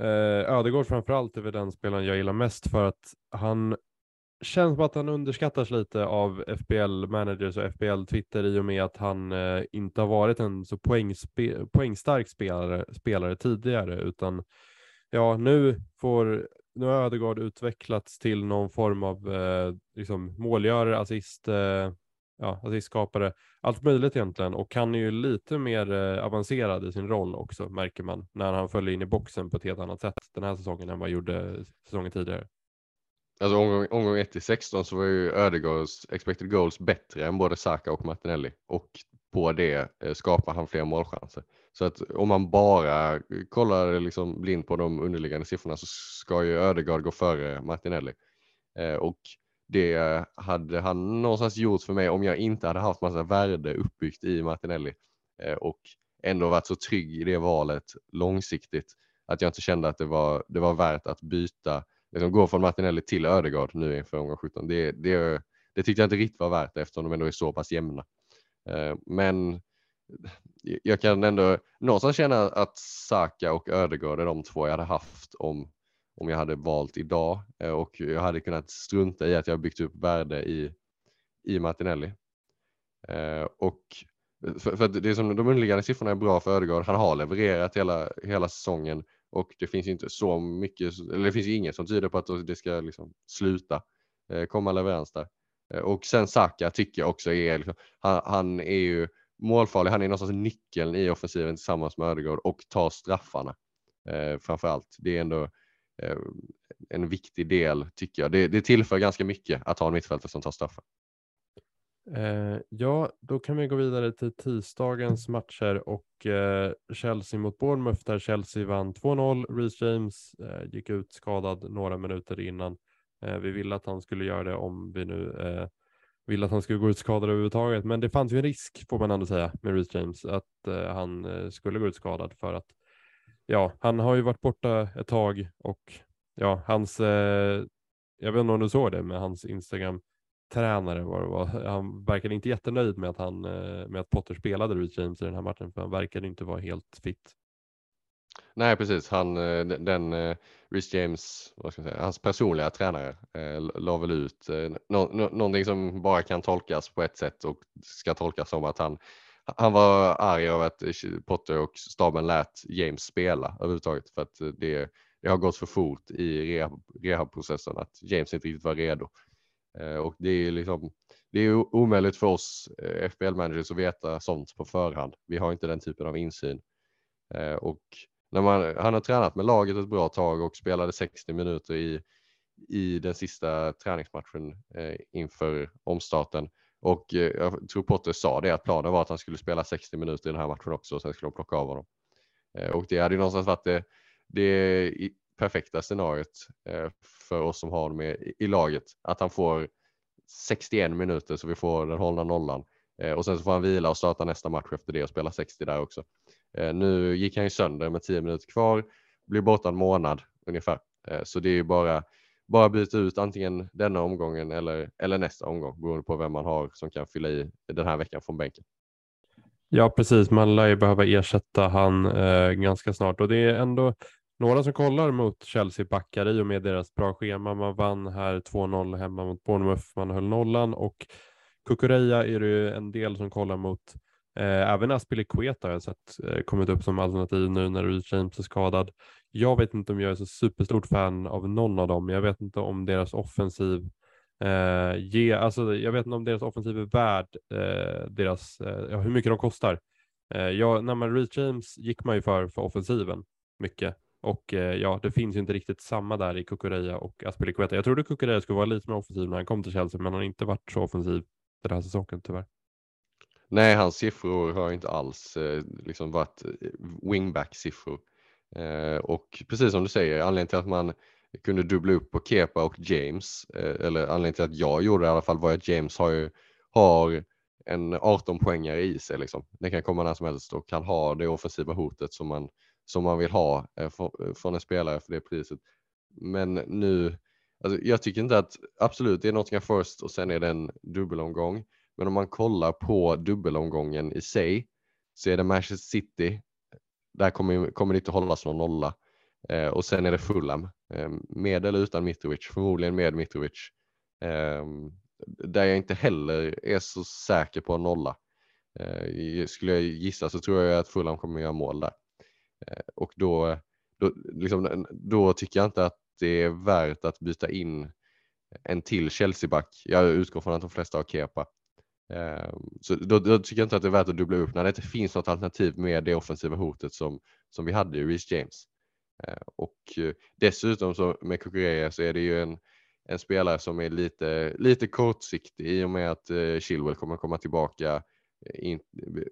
A: eh, Ödegård framförallt är väl den spelaren jag gillar mest för att han känns som att han underskattas lite av FBL managers och FBL Twitter i och med att han eh, inte har varit en så poängspe poängstark spelare, spelare tidigare utan ja, nu får nu har Ödegaard utvecklats till någon form av eh, liksom målgörare, assist, eh, ja, assistskapare, allt möjligt egentligen och han är ju lite mer eh, avancerad i sin roll också märker man när han följer in i boxen på ett helt annat sätt den här säsongen än vad han gjorde säsongen tidigare.
B: Alltså omgång, omgång 1 till 16 så var ju Ödegaards expected goals bättre än både Saka och Martinelli och på det eh, skapar han fler målchanser. Så att om man bara eh, kollar liksom blind på de underliggande siffrorna så ska ju Ödegaard gå före Martinelli. Eh, och det hade han någonstans gjort för mig om jag inte hade haft massa värde uppbyggt i Martinelli eh, och ändå varit så trygg i det valet långsiktigt att jag inte kände att det var, det var värt att byta, liksom gå från Martinelli till Ödegard nu inför omgång 17. Det, det, det tyckte jag inte riktigt var värt eftersom de ändå är så pass jämna. Eh, men jag kan ändå någonstans känna att Saka och Ödegård är de två jag hade haft om, om jag hade valt idag eh, och jag hade kunnat strunta i att jag byggt upp värde i, i Martinelli. Eh, och eh, för, för det är som de underliggande siffrorna är bra för Ödegård. Han har levererat hela, hela säsongen och det finns inte så mycket, eller det finns inget som tyder på att det ska liksom sluta komma leverans där. Och sen Saka tycker jag också är, liksom, han, han, är ju målfarlig. Han är någonstans nyckeln i offensiven tillsammans med Ödegård och tar straffarna eh, framför allt. Det är ändå Eh, en viktig del tycker jag. Det, det tillför ganska mycket att ha en mittfältare som tar straffar.
A: Eh, ja, då kan vi gå vidare till tisdagens matcher och eh, Chelsea mot Bournemouth där Chelsea vann 2-0. Reece James eh, gick ut skadad några minuter innan. Eh, vi ville att han skulle göra det om vi nu eh, ville att han skulle gå ut skadad överhuvudtaget. Men det fanns ju en risk får man ändå säga med Reece James att eh, han eh, skulle gå ut skadad för att ja, han har ju varit borta ett tag och ja, hans, eh, jag vet inte om du såg det med hans Instagram tränare var det var. Han verkade inte jättenöjd med att han eh, med att Potter spelade Reed James i den här matchen för han verkade inte vara helt fit.
B: Nej, precis. Han, eh, den, den, uh, Rhys James, vad ska jag säga, hans personliga tränare eh, la väl ut eh, no, no, någonting som bara kan tolkas på ett sätt och ska tolkas som att han, han var arg över att Potter och staben lät James spela överhuvudtaget för att eh, det, det har gått för fort i rehab, rehabprocessen att James inte riktigt var redo. Eh, och det är liksom det är omöjligt för oss eh, FBL-managers att veta sånt på förhand. Vi har inte den typen av insyn. Och när man, han har tränat med laget ett bra tag och spelade 60 minuter i, i den sista träningsmatchen inför omstarten. Och eh, jag tror Potter sa det att planen var att han skulle spela 60 minuter i den här matchen också och sen skulle de plocka av honom. Eh, och det hade ju någonstans varit det, det perfekta scenariot eh, för oss som har honom i, i laget. Att han får 61 minuter så vi får den hållna nollan och sen så får han vila och starta nästa match efter det och spela 60 där också. Nu gick han ju sönder med 10 minuter kvar, blir borta en månad ungefär. Så det är ju bara bara byta ut antingen denna omgången eller, eller nästa omgång beroende på vem man har som kan fylla i den här veckan från bänken.
A: Ja, precis. Man lär ju behöva ersätta han eh, ganska snart och det är ändå några som kollar mot Chelsea backar i och med deras bra schema. Man vann här 2-0 hemma mot Bournemouth, man höll nollan och Kukureya är det ju en del som kollar mot. Eh, även Aspilicueta har jag sett eh, kommit upp som alternativ nu när Reece James är skadad. Jag vet inte om jag är så superstort fan av någon av dem. Jag vet inte om deras offensiv eh, ge, alltså, jag vet inte om deras offensiv är värd eh, deras, eh, hur mycket de kostar. Eh, jag, när man Reece James gick man ju för, för offensiven mycket och eh, ja, det finns ju inte riktigt samma där i Kukureya och Aspilicueta. Jag trodde Kukureya skulle vara lite mer offensiv när han kom till Chelsea, men han har inte varit så offensiv den här säsongen tyvärr.
B: Nej, hans siffror har inte alls eh, liksom varit eh, wingback-siffror. Eh, och precis som du säger, anledningen till att man kunde dubbla upp på Kepa och James, eh, eller anledningen till att jag gjorde det i alla fall var att James har, ju, har en 18 poängare i sig. Liksom. Det kan komma när som helst och kan ha det offensiva hotet som man, som man vill ha eh, eh, från en spelare för det priset. Men nu, alltså jag tycker inte att, absolut det är Nottingham Forest och sen är det en dubbelomgång. Men om man kollar på dubbelomgången i sig så är det Manchester City där kommer, kommer det inte hållas någon nolla. Eh, och sen är det Fulham, eh, med eller utan Mitrovic, förmodligen med Mitrovic. Eh, där jag inte heller är så säker på en nolla. Eh, skulle jag gissa så tror jag att Fulham kommer göra mål där. Eh, och då, då, liksom, då tycker jag inte att det är värt att byta in en till Chelsea-back. Jag utgår från att de flesta har Kepa. Ehm, så då, då, tycker jag inte att det är värt att dubbla upp när det inte finns något alternativ med det offensiva hotet som, som vi hade i Reece James. Ehm, och eh, dessutom så med Kukureya så är det ju en, en spelare som är lite, lite kortsiktig i och med att eh, Chilwell kommer komma tillbaka. Eh, in,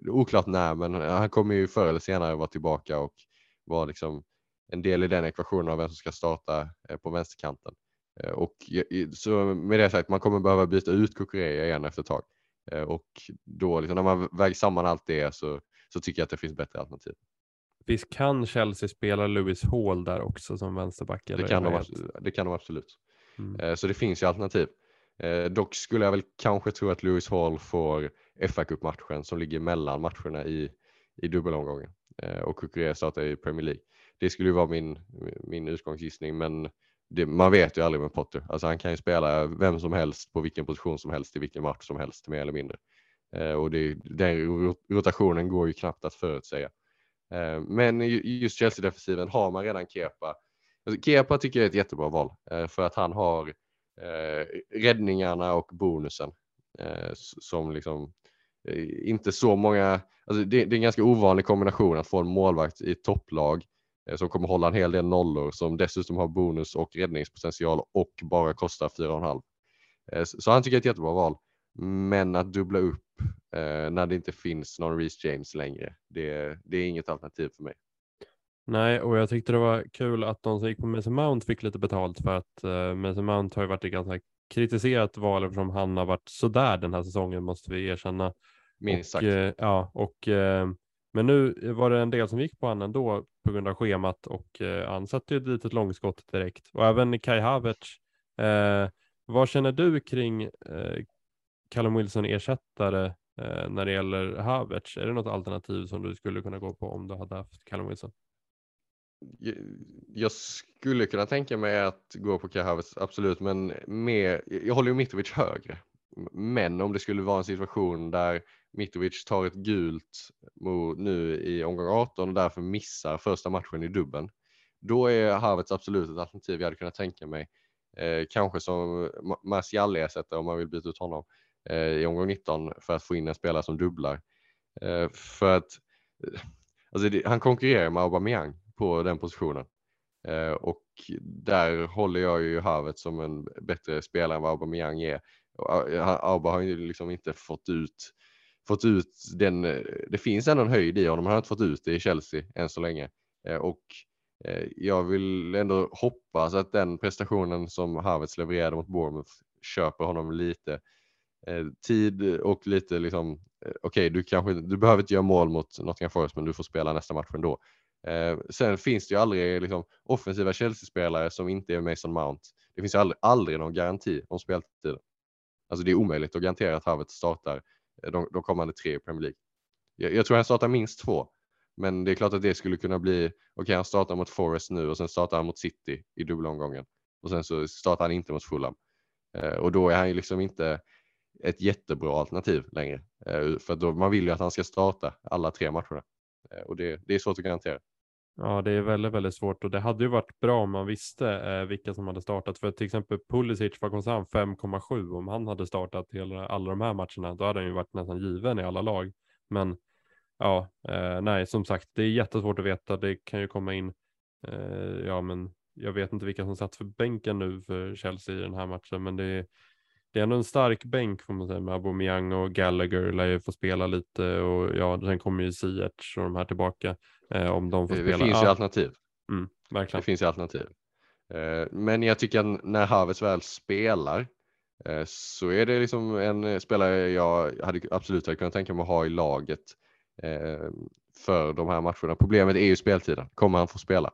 B: oklart när, men han kommer ju förr eller senare vara tillbaka och vara liksom en del i den ekvationen av vem som ska starta på vänsterkanten. Ehm, och så med det sagt, man kommer behöva byta ut Kukureya igen efter ett tag. Eh, och då liksom, när man väger samman allt det så, så tycker jag att det finns bättre alternativ.
A: Visst kan Chelsea spela Lewis Hall där också som vänsterback?
B: Det kan, de, det kan de absolut. Mm. Eh, så det finns ju alternativ. Eh, dock skulle jag väl kanske tro att Lewis Hall får fa Cup-matchen som ligger mellan matcherna i, i dubbelomgången och Kukurea startar i Premier League. Det skulle ju vara min, min utgångsgissning men det, man vet ju aldrig med Potter. Alltså han kan ju spela vem som helst på vilken position som helst i vilken match som helst mer eller mindre. Eh, och det, den rotationen går ju knappt att förutsäga. Eh, men just Chelsea-defensiven har man redan Kepa. Alltså, Kepa tycker jag är ett jättebra val eh, för att han har eh, räddningarna och bonusen eh, som liksom eh, inte så många, alltså det, det, är en ganska ovanlig kombination att få en målvakt i topplag Eh, som kommer hålla en hel del nollor som dessutom har bonus och räddningspotential och bara kostar 4,5. Eh, så han tycker jag är ett jättebra val. Men att dubbla upp eh, när det inte finns någon Reece James längre, det, det är inget alternativ för mig.
A: Nej, och jag tyckte det var kul att de som gick på Mason Mount fick lite betalt för att uh, Mason Mount har ju varit ett ganska kritiserat val eftersom han har varit sådär den här säsongen måste vi erkänna.
B: Minst sagt.
A: Uh, ja, och uh, men nu eh, var det en del som gick på honom ändå på grund av schemat och eh, han satte ju dit ett långskott direkt. Och även Kai Havertz. Eh, vad känner du kring eh, Callum Wilson ersättare eh, när det gäller Havertz? Är det något alternativ som du skulle kunna gå på om du hade haft Callum Wilson?
B: Jag skulle kunna tänka mig att gå på Kai Havertz, absolut, men med, jag håller ju Mitrovic högre. Men om det skulle vara en situation där Mitrovic tar ett gult nu i omgång 18 och därför missar första matchen i dubben. Då är Havertz absolut ett alternativ jag hade kunnat tänka mig. Eh, kanske som Martial-ersättare om man vill byta ut honom eh, i omgång 19 för att få in en spelare som dubblar. Eh, för att eh, alltså det, han konkurrerar med Aubameyang på den positionen. Eh, och där håller jag ju Havertz som en bättre spelare än vad Aubameyang är. Eh, Auba har ju liksom inte fått ut fått ut den, eh, det finns ändå en höjd i honom, han har inte fått ut det i Chelsea än så länge. Eh, och jag vill ändå hoppas att den prestationen som Havertz levererade mot Bournemouth köper honom lite tid och lite liksom, okej, okay, du kanske du behöver inte göra mål mot Nottingham Forest, men du får spela nästa match ändå. Eh, sen finns det ju aldrig liksom, offensiva Chelsea-spelare som inte är Mason Mount. Det finns ju aldrig, aldrig någon garanti om speltiden. Alltså det är omöjligt att garantera att Havertz startar eh, de, de kommande tre i Premier League. Jag, jag, tror han startar minst två, men det är klart att det skulle kunna bli, okej okay, han startar mot Forest nu och sen startar han mot City i dubbelomgången och sen så startar han inte mot Fulham. Eh, och då är han ju liksom inte ett jättebra alternativ längre. Eh, för då, man vill ju att han ska starta alla tre matcherna. Eh, och det, det är svårt att garantera.
A: Ja, det är väldigt, väldigt svårt och det hade ju varit bra om man visste eh, vilka som hade startat. För till exempel Pulisic, vad kostade han? 5,7 om han hade startat hela, alla de här matcherna. Då hade han ju varit nästan given i alla lag. Men ja, eh, nej, som sagt, det är jättesvårt att veta. Det kan ju komma in, eh, ja, men jag vet inte vilka som satt för bänken nu för Chelsea i den här matchen, men det är det är ändå en stark bänk får man säga med Aubameyang och Gallagher lär ju få spela lite och ja, sen kommer ju Ziyech och de här tillbaka eh, om de får
B: det,
A: spela.
B: Det finns ju alternativ.
A: Mm, verkligen.
B: Det finns ju alternativ. Eh, men jag tycker att när Havertz väl spelar eh, så är det liksom en spelare jag hade absolut hade kunnat tänka mig att ha i laget eh, för de här matcherna. Problemet är ju speltiden. Kommer han få spela?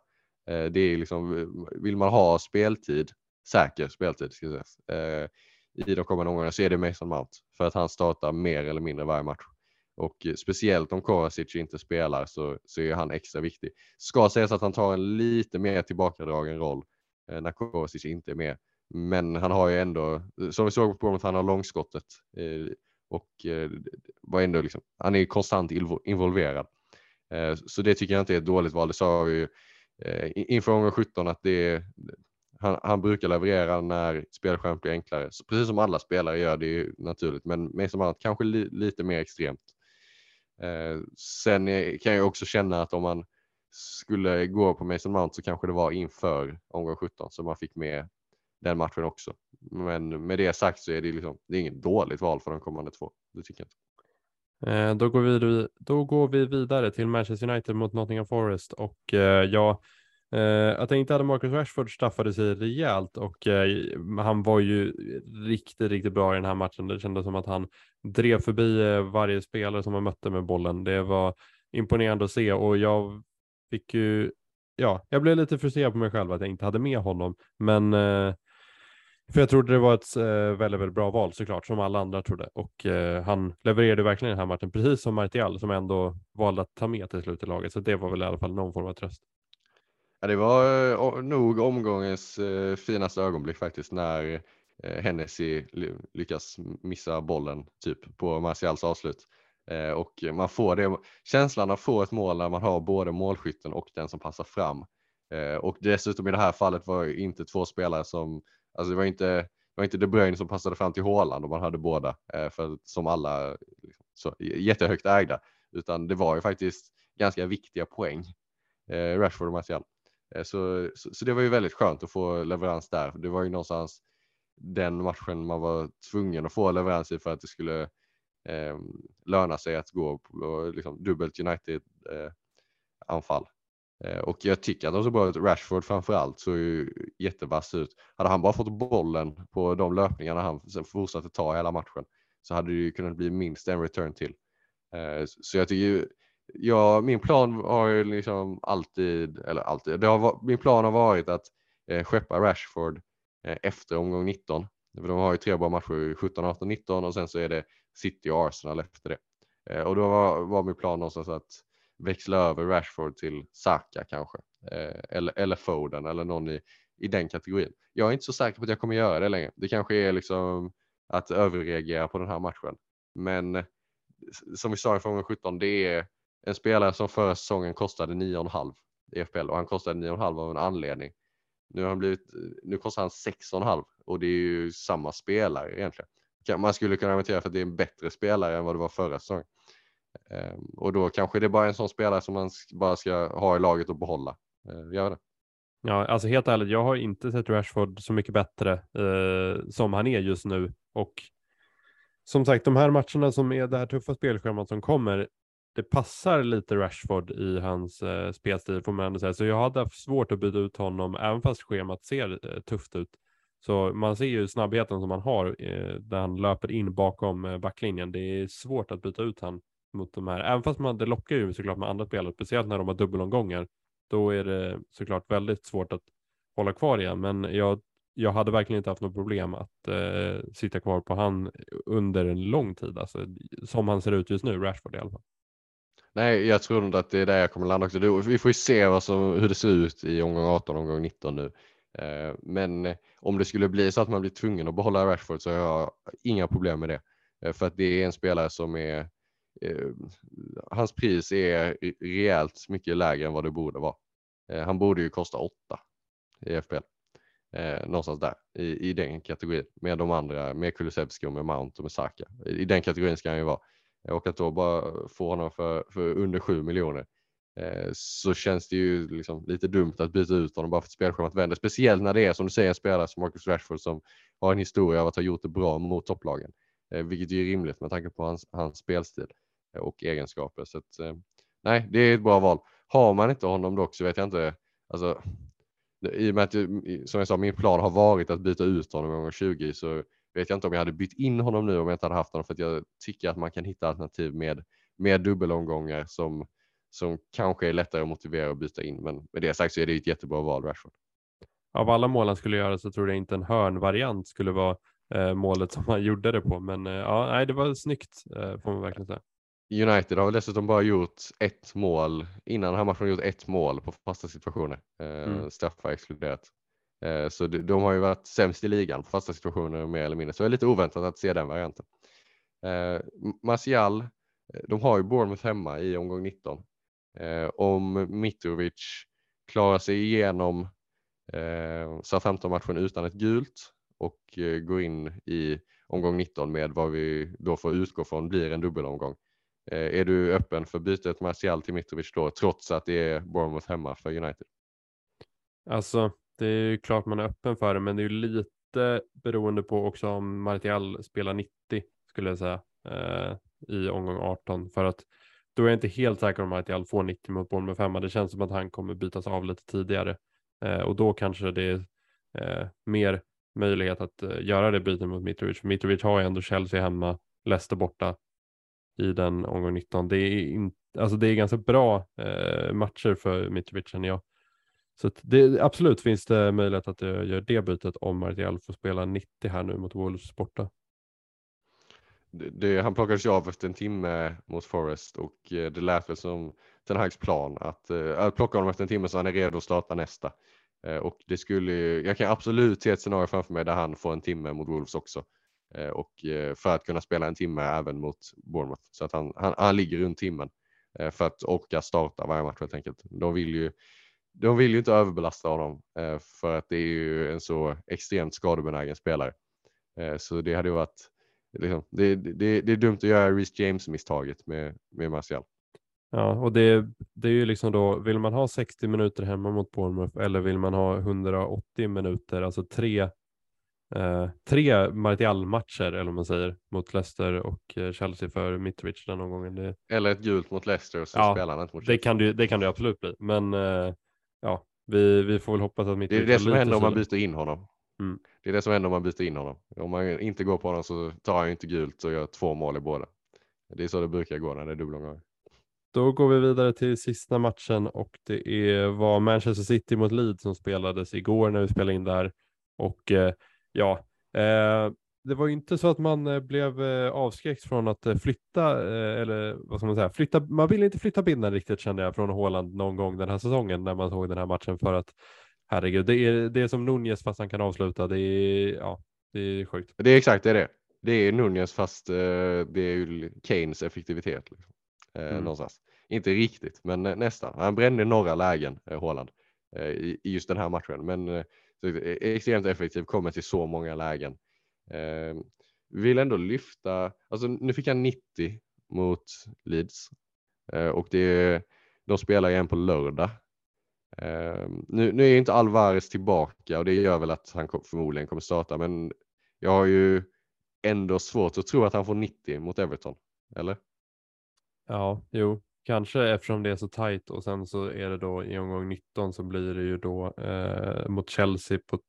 B: Eh, det är liksom, vill man ha speltid, säker speltid, ska jag säga, i de kommande omgångarna så är det Mason Mount för att han startar mer eller mindre varje match. Och eh, speciellt om Kovacic inte spelar så, så är han extra viktig. Ska sägas att han tar en lite mer tillbakadragen roll eh, när Kovacic inte är med. Men han har ju ändå, eh, som vi såg på Bournemouth, han har långskottet eh, och eh, var ändå liksom, han är konstant involverad. Eh, så det tycker jag inte är ett dåligt val. Det sa vi ju eh, inför omgång 17 att det, han, han, brukar leverera när spelschemat blir enklare. Så precis som alla spelare gör det är naturligt, men Mason Mount kanske li, lite mer extremt. Eh, sen kan jag också känna att om man skulle gå på Mason Mount så kanske det var inför omgång 17 så man fick med den matchen också. Men med det sagt så är det, liksom, det är inget dåligt val för de kommande två. Det tycker jag inte.
A: Eh, då, går vi, då går vi vidare till Manchester United mot Nottingham Forest och eh, ja, Eh, jag tänkte att Marcus Rashford straffade sig rejält och eh, han var ju riktigt, riktigt bra i den här matchen. Det kändes som att han drev förbi eh, varje spelare som han mötte med bollen. Det var imponerande att se och jag fick ju, ja, jag blev lite frustrerad på mig själv att jag inte hade med honom, men för jag trodde det var ett väldigt, väldigt bra val såklart, som alla andra trodde. Och han levererade verkligen den här matchen, precis som Martial som ändå valde att ta med till slut i laget. Så det var väl i alla fall någon form av tröst.
B: Ja, det var eh, nog omgångens eh, finaste ögonblick faktiskt när eh, Hennessy lyckas missa bollen typ på Martials avslut. Och man får det, känslan att få ett mål när man har både målskytten och den som passar fram. Och dessutom i det här fallet var det inte två spelare som, alltså det var inte, det var inte De Bruyne som passade fram till Håland och man hade båda, för som alla liksom, så, jättehögt ägda, utan det var ju faktiskt ganska viktiga poäng, Rashford och Martial. Eh, så, så, så, det var ju väldigt skönt att få leverans där. Det var ju någonstans den matchen man var tvungen att få leverans i för att det skulle eh, löna sig att gå på liksom, dubbelt United eh, anfall. Eh, och jag tycker att de såg bra ut. Rashford framförallt såg ju jättevass ut. Hade han bara fått bollen på de löpningarna han fortsatte ta hela matchen så hade det ju kunnat bli minst en return till. Eh, så jag tycker ju ja, min plan har ju liksom alltid, eller alltid, det har, min plan har varit att eh, skeppa Rashford eh, efter omgång 19. För de har ju tre bra matcher, 17, 18, 19 och sen så är det City och Arsenal efter det. Eh, och då var, var min plan någonstans att växla över Rashford till Saka kanske, eh, eller, eller Foden eller någon i, i den kategorin. Jag är inte så säker på att jag kommer göra det längre. Det kanske är liksom att överreagera på den här matchen. Men som vi sa i fråga 17, det är en spelare som förra säsongen kostade 9,5 i FPL och han kostade 9,5 av en anledning. Nu, har han blivit, nu kostar han 6,5 och det är ju samma spelare egentligen. Man skulle kunna argumentera för att det är en bättre spelare än vad det var förra säsongen. Ehm, och då kanske det är bara en sån spelare som man bara ska ha i laget och behålla. Ehm, Gör det.
A: Ja, alltså helt ärligt, jag har inte sett Rashford så mycket bättre eh, som han är just nu och som sagt, de här matcherna som är det här tuffa spelschemat som kommer, det passar lite Rashford i hans eh, spelstil får man ändå säga. Så jag hade haft svårt att byta ut honom även fast schemat ser eh, tufft ut. Så man ser ju snabbheten som han har eh, där han löper in bakom eh, backlinjen. Det är svårt att byta ut han mot de här, även fast man, det lockar ju såklart med andra spelare, speciellt när de har dubbelomgångar. Då är det såklart väldigt svårt att hålla kvar igen, men jag, jag hade verkligen inte haft något problem att eh, sitta kvar på han under en lång tid, alltså, som han ser ut just nu, Rashford i alla fall.
B: Nej, jag tror nog att det är där jag kommer landa också. Vi får ju se vad som, hur det ser ut i omgång 18 och omgång 19 nu. Eh, men eh, om det skulle bli så att man blir tvungen att behålla Rashford så har jag inga problem med det. Eh, för att det är en spelare som är hans pris är rejält mycket lägre än vad det borde vara. Han borde ju kosta 8 i FPL. någonstans där i, i den kategorin med de andra, med Kulusevski och med Mount och med Saka. I den kategorin ska han ju vara. Och att då bara få honom för, för under 7 miljoner eh, så känns det ju liksom lite dumt att byta ut honom bara för att spelschemat vänder. Speciellt när det är som du säger en spelare som Marcus Rashford som har en historia av att ha gjort det bra mot topplagen. Eh, vilket är rimligt med tanke på hans, hans spelstil eh, och egenskaper. Så att, nej, det är ett bra val. Har man inte honom dock så vet jag inte. Alltså, I och med att som jag sa, min plan har varit att byta ut honom gånger 20 så vet jag inte om jag hade bytt in honom nu om jag inte hade haft honom för att jag tycker att man kan hitta alternativ med, med dubbelomgångar som som kanske är lättare att motivera att byta in. Men med det sagt så är det ett jättebra val, Rashford.
A: Av alla mål han skulle göra så tror jag inte en hörnvariant skulle vara eh, målet som han gjorde det på. Men eh, ja, nej, det var snyggt eh, får man verkligen säga.
B: United har dessutom bara gjort ett mål innan matchen gjort ett mål på fasta situationer. Eh, mm. Straffar exkluderat. Eh, så de, har ju varit sämst i ligan på fasta situationer mer eller mindre. Så det är lite oväntat att se den varianten. Eh, Martial, eh, de har ju Bournemouth hemma i omgång 19. Om Mitrovic klarar sig igenom eh, Southampton-matchen utan ett gult och går in i omgång 19 med vad vi då får utgå från blir en dubbelomgång. Är du öppen för bytet Martial till Mitrovic då trots att det är Bournemouth hemma för United?
A: Alltså, det är ju klart man är öppen för det, men det är ju lite beroende på också om Martial spelar 90 skulle jag säga eh, i omgång 18 för att då är jag inte helt säker om att jag får 90 mot Bournemouth femma. Det känns som att han kommer bytas av lite tidigare eh, och då kanske det är eh, mer möjlighet att eh, göra det bytet mot Mitrovic. För Mitrovic har ju ändå Chelsea hemma, Leicester borta i den omgång 19. Det är, in, alltså det är ganska bra eh, matcher för Mitrovic känner jag. Så det, absolut finns det möjlighet att eh, jag gör det bytet om Martial får spela 90 här nu mot Wolves borta
B: det, han plockades ju av efter en timme mot Forest och eh, det lät väl som Ten Hags plan att, eh, att plocka honom efter en timme så han är redo att starta nästa. Och det skulle, jag kan absolut se ett scenario framför mig där han får en timme mot Wolves också. Och för att kunna spela en timme även mot Bournemouth. Så att han, han, han ligger runt timmen för att orka starta varje match helt enkelt. De vill ju, de vill ju inte överbelasta honom för att det är ju en så extremt skadebenägen spelare. Så det hade ju varit liksom, det, det, det är dumt att göra Reece James-misstaget med, med Martial.
A: Ja, och det, det är ju liksom då, vill man ha 60 minuter hemma mot Bournemouth eller vill man ha 180 minuter, alltså tre, eh, tre Martial-matcher eller vad man säger, mot Leicester och eh, Chelsea för Mitrovic den gången. Det...
B: Eller ett gult mot Leicester och så ja, spelar han inte mot
A: Chelsea. Det kan, det, det kan det absolut bli, men eh, ja, vi, vi får väl hoppas att
B: Mitrovic Det är det som händer om man byter in honom. Mm. Det är det som händer om man byter in honom. Om man inte går på honom så tar han inte gult och gör två mål i båda. Det är så det brukar gå när det är dubbelomgångar.
A: Då går vi vidare till sista matchen och det är, var Manchester City mot Leeds som spelades igår när vi spelade in där. Och eh, ja, eh, det var ju inte så att man eh, blev eh, avskräckt från att eh, flytta, eller vad ska man säga, flytta, man ville inte flytta binden riktigt kände jag från Håland någon gång den här säsongen när man såg den här matchen för att herregud, det är, det är som Nunez fast han kan avsluta. Det är, ja, det är sjukt.
B: Det är exakt det är det. Det är Nunez fast det är ju Keynes effektivitet. Liksom. Mm. Någonstans. Inte riktigt, men nästan. Han brände några lägen, Håland, i, just den här matchen. Men extremt effektiv, kommer till så många lägen. Ehm, vill ändå lyfta, alltså nu fick han 90 mot Leeds eh, och det, de spelar igen på lördag. Eh, nu, nu är inte Alvarez tillbaka och det gör väl att han förmodligen kommer starta, men jag har ju ändå svårt att tro att han får 90 mot Everton, eller?
A: Ja, jo, kanske eftersom det är så tajt och sen så är det då i omgång 19 så blir det ju då eh, mot Chelsea på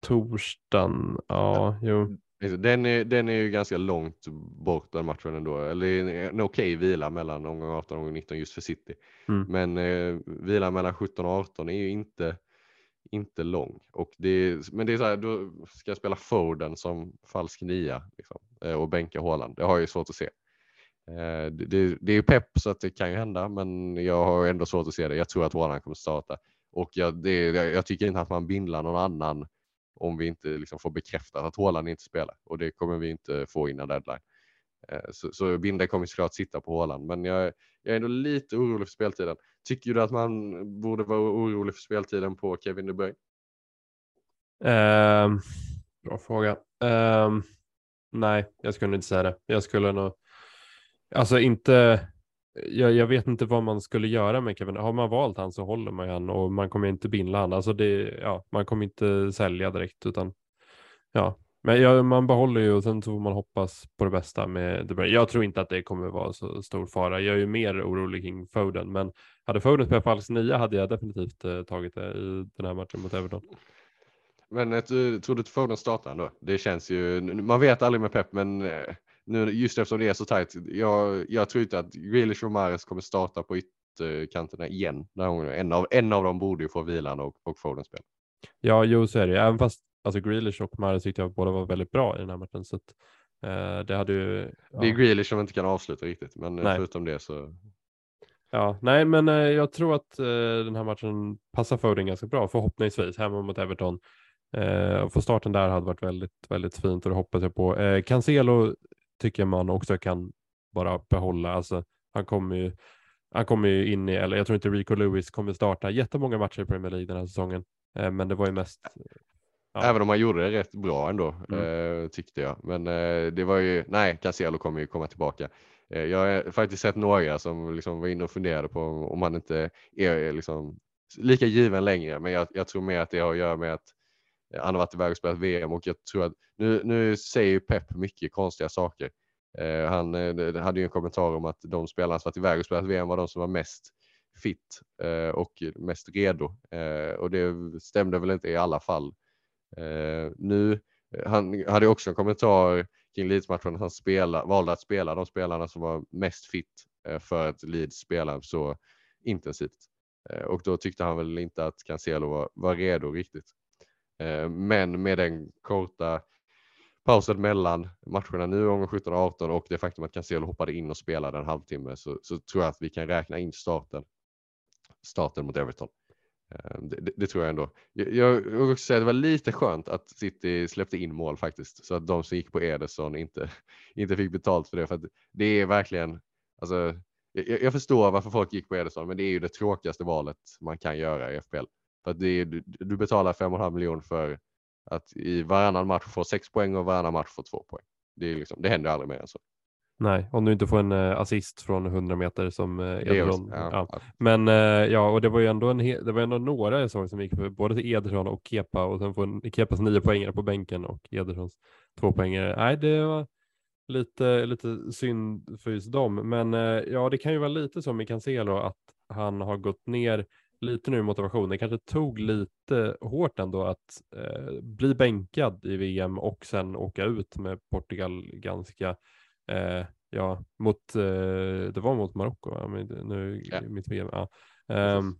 A: torsdagen. Ja, jo.
B: Den är, den är ju ganska långt bort den matchen ändå. Eller en okej vila mellan omgång 18 och omgång 19 just för City.
A: Mm.
B: Men eh, vilan mellan 17 och 18 är ju inte, inte lång. Och det, men det är så här, då ska jag spela Foden som falsk nia liksom, eh, och bänka Haaland. Det har jag ju svårt att se. Eh, det, det, är ju pepp så att det kan ju hända, men jag har ändå svårt att se det. Jag tror att Haaland kommer starta och jag, det, jag tycker inte att man bindlar någon annan om vi inte liksom får bekräftat att Haaland inte spelar och det kommer vi inte få innan deadline. Eh, så, så Binde kommer såklart sitta på Haaland, men jag, jag är ändå lite orolig för speltiden. Tycker du att man borde vara orolig för speltiden på Kevin De Bruyne?
A: Um, bra fråga. Um, nej, jag skulle inte säga det. Jag skulle nog, alltså inte, jag, jag, vet inte vad man skulle göra med Kevin. Har man valt han så håller man ju han och man kommer inte binda han. Alltså det, ja, man kommer inte sälja direkt utan ja, men ja, man behåller ju och sen så får man hoppas på det bästa med De Bruyne. Jag tror inte att det kommer vara så stor fara. Jag är ju mer orolig kring Foden, men hade Foden spelat falsk nia hade jag definitivt eh, tagit det i den här matchen mot Everton.
B: Men eh, tror du att Foden startar ändå? Det känns ju, man vet aldrig med Pep, men eh, nu just eftersom det är så tajt. Jag, jag tror inte att Grealish och Mares kommer starta på ytterkanterna igen. En av, en av dem borde ju få vilan och, och Foden spela.
A: Ja, jo så är det. Även fast alltså Grealish och Mares tyckte jag båda var väldigt bra i den här matchen. Så att, eh, det hade ju.
B: Ja. Det är Grealish som inte kan avsluta riktigt, men eh, nej. förutom det så.
A: Ja, nej, men eh, jag tror att eh, den här matchen passar Foden ganska bra, förhoppningsvis hemma mot Everton. Eh, få starten där hade varit väldigt, väldigt fint och det hoppas jag på. Eh, Cancelo tycker man också kan bara behålla. Alltså, han kommer ju, han kommer ju in i, eller jag tror inte Rico Lewis kommer starta jättemånga matcher i Premier League den här säsongen. Eh, men det var ju mest.
B: Ja. Även om han gjorde det rätt bra ändå mm. eh, tyckte jag. Men eh, det var ju, nej, Cancelo kommer ju komma tillbaka. Jag har faktiskt sett några som liksom var inne och funderade på om han inte är liksom lika given längre. Men jag, jag tror mer att det har att göra med att Eh, han har varit iväg och spelat VM och jag tror att nu, nu säger Pep mycket konstiga saker. Eh, han eh, hade ju en kommentar om att de spelarna som varit iväg och spelat VM var de som var mest fit eh, och mest redo eh, och det stämde väl inte i alla fall. Eh, nu han hade också en kommentar kring Leeds-matchen att han spela, valde att spela de spelarna som var mest fit eh, för att Leeds spelar så intensivt. Eh, och då tyckte han väl inte att Cancelo var, var redo riktigt. Eh, men med den korta pausen mellan matcherna nu om 17 och 18 och det faktum att Cancelo hoppade in och spelade en halvtimme så, så tror jag att vi kan räkna in starten, starten mot Everton. Eh, det, det, det, tror jag ändå. Jag, jag vill också säga att det var lite skönt att City släppte in mål faktiskt så att de som gick på Ederson inte, inte fick betalt för det. För att det är verkligen, alltså, jag, jag förstår varför folk gick på Ederson men det är ju det tråkigaste valet man kan göra i FPL. För att det är, du betalar 5,5 miljoner för att i varannan match få 6 poäng och varannan match få 2 poäng. Det, är liksom, det händer aldrig mer än så.
A: Nej, om du inte får en uh, assist från 100 meter som uh, Ederson. Ja, ja. Men uh, ja, och det var ju ändå, en det var ändå några jag såg som gick för både till Ederson och Kepa och sen får Kepas nio poängare på bänken och Edersons två poängare. Nej, det var lite, lite synd för just dem. Men ja, det kan ju vara lite som i Cancelo att han har gått ner lite nu motivation. Det kanske tog lite hårt ändå att eh, bli bänkad i VM och sen åka ut med Portugal ganska, eh, ja, mot, eh, det var mot Marocko, nu ja. mitt VM. Ja. Um,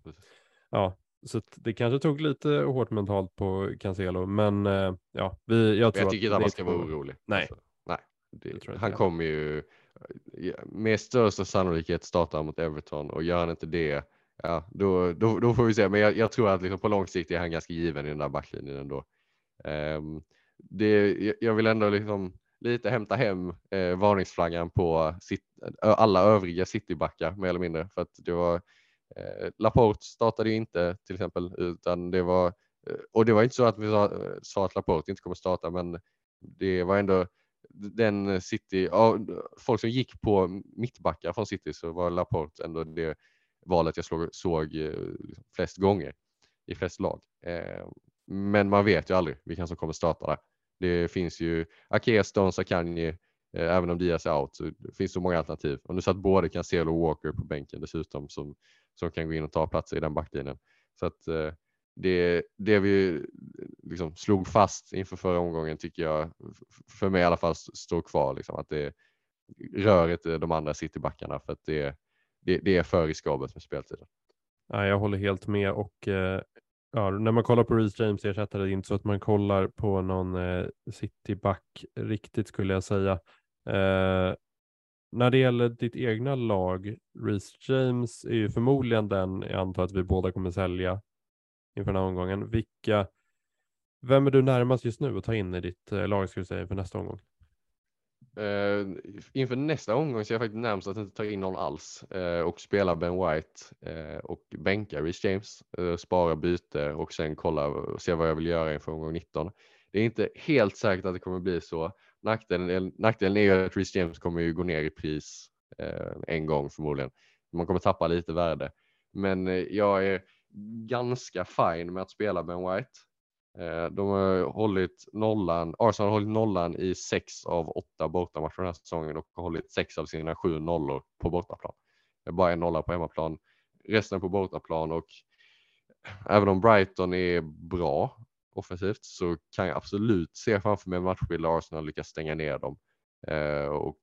A: ja, så det kanske tog lite hårt mentalt på Cancelo, men eh, ja, vi, jag tror
B: jag tycker inte att man ska vara orolig.
A: Nej. Alltså,
B: nej, det, det han kommer ju med största sannolikhet starta mot Everton och gör han inte det ja, då, då, då får vi se. Men jag, jag tror att liksom på lång sikt är han ganska given i den där backlinjen ändå. Um, det, jag vill ändå liksom lite hämta hem eh, varningsflaggan på sit, alla övriga citybackar mer eller mindre för att det var eh, Laporte startade ju inte till exempel utan det var eh, och det var inte så att vi sa, sa att Laporte inte kommer starta men det var ändå den City, ja, folk som gick på mittbackar från City så var Laporte ändå det valet jag såg, såg liksom flest gånger i flest lag. Eh, men man vet ju aldrig vilka som kommer starta där. Det finns ju Ake, Stones, Akanji, eh, även om Diaz är out så det finns så många alternativ. Och nu satt både Cancelo och Walker på bänken dessutom som, som kan gå in och ta platser i den backlinjen. Så att eh, det, det vi liksom slog fast inför förra omgången tycker jag, för mig i alla fall, står kvar. Liksom, att det rör inte de andra citybackarna för att det, det, det är för riskabelt med speltiden.
A: Ja, jag håller helt med och eh, ja, när man kollar på Reece James ersättare, det är inte så att man kollar på någon eh, cityback riktigt skulle jag säga. Eh, när det gäller ditt egna lag, Reece James är ju förmodligen den jag antar att vi båda kommer sälja inför den här omgången. Vilka, vem är du närmast just nu att ta in i ditt eh, lag skulle säga inför nästa omgång?
B: Uh, inför nästa omgång så är jag faktiskt närmast att inte ta in någon alls uh, och spela Ben White uh, och bänka Rich James, spara byte och sen kolla och se vad jag vill göra inför omgång 19. Det är inte helt säkert att det kommer bli så. Nackdelen, nackdelen är ju att Rich James kommer ju gå ner i pris en gång förmodligen. Man kommer tappa lite värde. Men jag är ganska fine med att spela Ben White. Eh, de har hållit nollan, Arsenal har hållit nollan i sex av åtta bortamatcher den här säsongen och har hållit sex av sina sju nollor på bortaplan. Det är bara en nolla på hemmaplan, resten på bortaplan och även om Brighton är bra offensivt så kan jag absolut se framför mig en matchbild där Arsenal lyckas stänga ner dem eh, och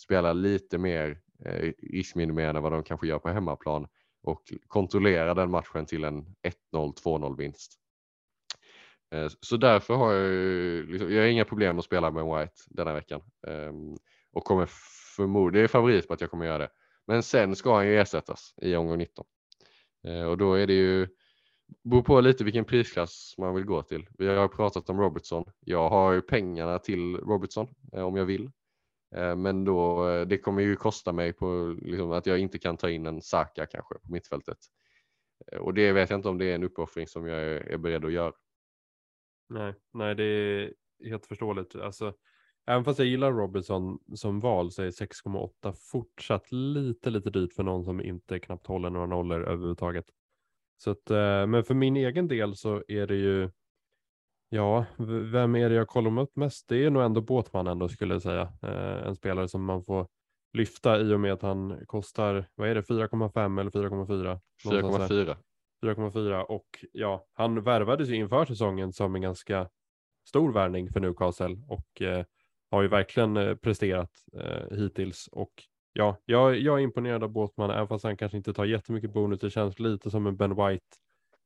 B: spela lite mer eh, riskminimerande än vad de kanske gör på hemmaplan och kontrollera den matchen till en 1-0, 2-0 vinst. Eh, så därför har jag, liksom, jag har inga problem att spela med White denna veckan ehm, och kommer förmodligen, det är favorit på att jag kommer göra det. Men sen ska han ju ersättas i omgång 19 eh, och då är det ju beror på lite vilken prisklass man vill gå till. Vi har pratat om Robertson. Jag har ju pengarna till Robertson eh, om jag vill. Men då, det kommer ju kosta mig på liksom, att jag inte kan ta in en Saka kanske på mittfältet. Och det vet jag inte om det är en uppoffring som jag är beredd att göra.
A: Nej, nej, det är helt förståeligt. Alltså, även fast jag gillar Robertson som val så är 6,8 fortsatt lite, lite dyrt för någon som inte knappt håller några nollor överhuvudtaget. Så att, eh, men för min egen del så är det ju, ja, vem är det jag kollar upp mest? Det är nog ändå Båtman ändå skulle jag säga. Eh, en spelare som man får lyfta i och med att han kostar, vad är det, 4,5 eller 4,4?
B: 4,4.
A: 4,4 och ja, han värvades ju inför säsongen som en ganska stor värvning för Newcastle och eh, har ju verkligen eh, presterat eh, hittills och ja, jag, jag är imponerad av Båtman även fast han kanske inte tar jättemycket bonus. Det känns lite som en Ben White.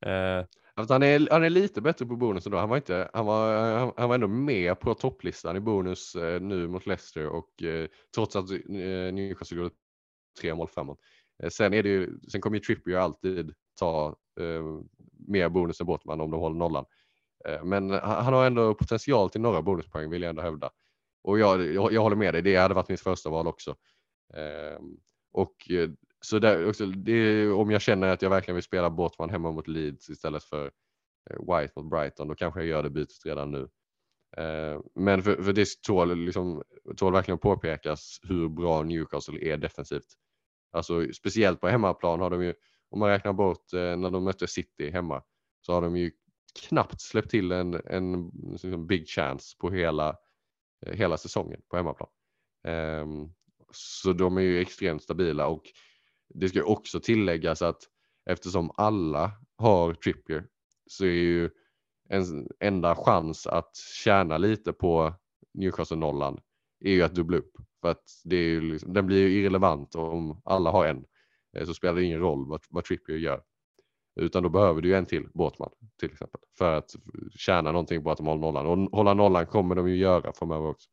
B: Eh, han, är, han är lite bättre på bonus då. Han var, inte, han, var, han, han var ändå med på topplistan i bonus eh, nu mot Leicester och eh, trots att eh, Newcastle gjorde tre mål framåt. Eh, sen, är det ju, sen kommer ju Trippier alltid ta eh, mer bonus än Båtman om de håller nollan. Eh, men han har ändå potential till några bonuspoäng vill jag ändå hävda. Och jag, jag, jag håller med dig, det hade varit mitt första val också. Eh, och eh, så där, också, det, om jag känner att jag verkligen vill spela Båtman hemma mot Leeds istället för eh, White mot Brighton, då kanske jag gör det bytet redan nu. Eh, men för, för det tål, liksom, tål verkligen påpekas hur bra Newcastle är defensivt. Alltså speciellt på hemmaplan har de ju om man räknar bort eh, när de mötte City hemma så har de ju knappt släppt till en, en liksom big chance på hela, eh, hela säsongen på hemmaplan. Um, så de är ju extremt stabila och det ska också tilläggas att eftersom alla har Trippier så är ju en enda chans att tjäna lite på Newcastle-nollan är ju att dubbla upp. För att det är ju liksom, den blir ju irrelevant om alla har en. Eh, så spelar det ingen roll vad, vad Trippier gör. Utan då behöver du ju en till Båtman till exempel för att tjäna någonting på att de håller nollan. Och hålla nollan kommer de ju göra framöver också.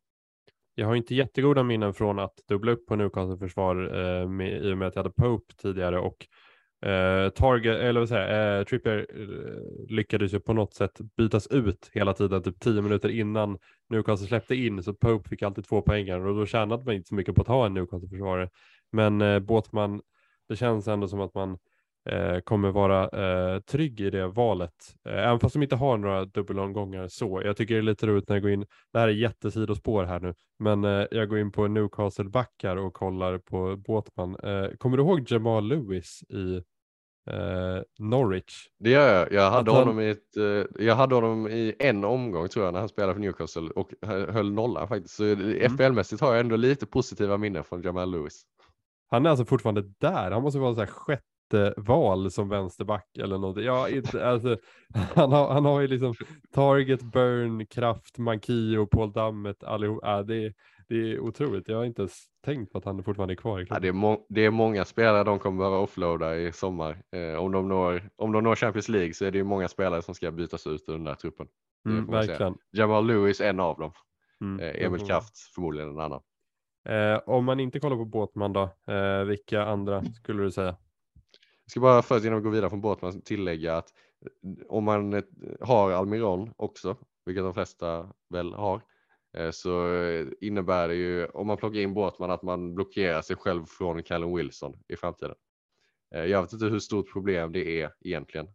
A: Jag har inte jättegoda minnen från att dubbla upp på Newcastle försvar eh, med, i och med att jag hade Pope tidigare och eh, Target, eller vad säger eh, Trippier eh, lyckades ju på något sätt bytas ut hela tiden, typ tio minuter innan Newcastle släppte in, så Pope fick alltid två poängar och då tjänade man inte så mycket på att ha en Newcastle-försvarare. Men eh, Båtman det känns ändå som att man eh, kommer vara eh, trygg i det valet. Eh, även fast de inte har några dubbelomgångar så. Jag tycker det är lite roligt när jag går in, det här är jättesidospår här nu, men eh, jag går in på Newcastle backar och kollar på Båtman. Eh, kommer du ihåg Jamal Lewis i eh, Norwich.
B: Det gör jag. Jag hade,
A: han-
B: honom i ett, eh, jag hade honom i en omgång tror jag när han spelade för Newcastle och hö- höll nollan faktiskt. Så
A: Mm.
B: FBL-mässigt har jag ändå lite positiva minnen från Jamal Lewis.
A: Han är alltså fortfarande där. Han måste vara så här sjätte val som vänsterback eller någonting. Ja, inte, alltså, han, har, han har ju liksom Target, Burn, Kraft, Mankio, Paul Dammet, allihop. Ja, det, är- det är otroligt. Jag har inte ens tänkt på att han fortfarande är kvar
B: Ja, det, är må- det är många spelare de kommer behöva offloada i sommar. Eh, om, de når, om de når Champions League så är det ju många spelare som ska bytas ut ur den där truppen.
A: mm,
B: säga.
A: verkligen.
B: Jamal Lewis en av dem.
A: Mm,
B: Eh, Emil. Kraft förmodligen en annan.
A: Eh, om man inte kollar på Båtman då, eh, vilka andra skulle du säga?
B: Jag ska bara först innan vi går vidare från Båtman tillägga att eh, om man eh, har Almiron också, vilket de flesta väl har, eh, så innebär det ju om man plockar in Båtman att man blockerar sig själv från Callum Wilson i framtiden. Jag vet inte hur stort problem det är egentligen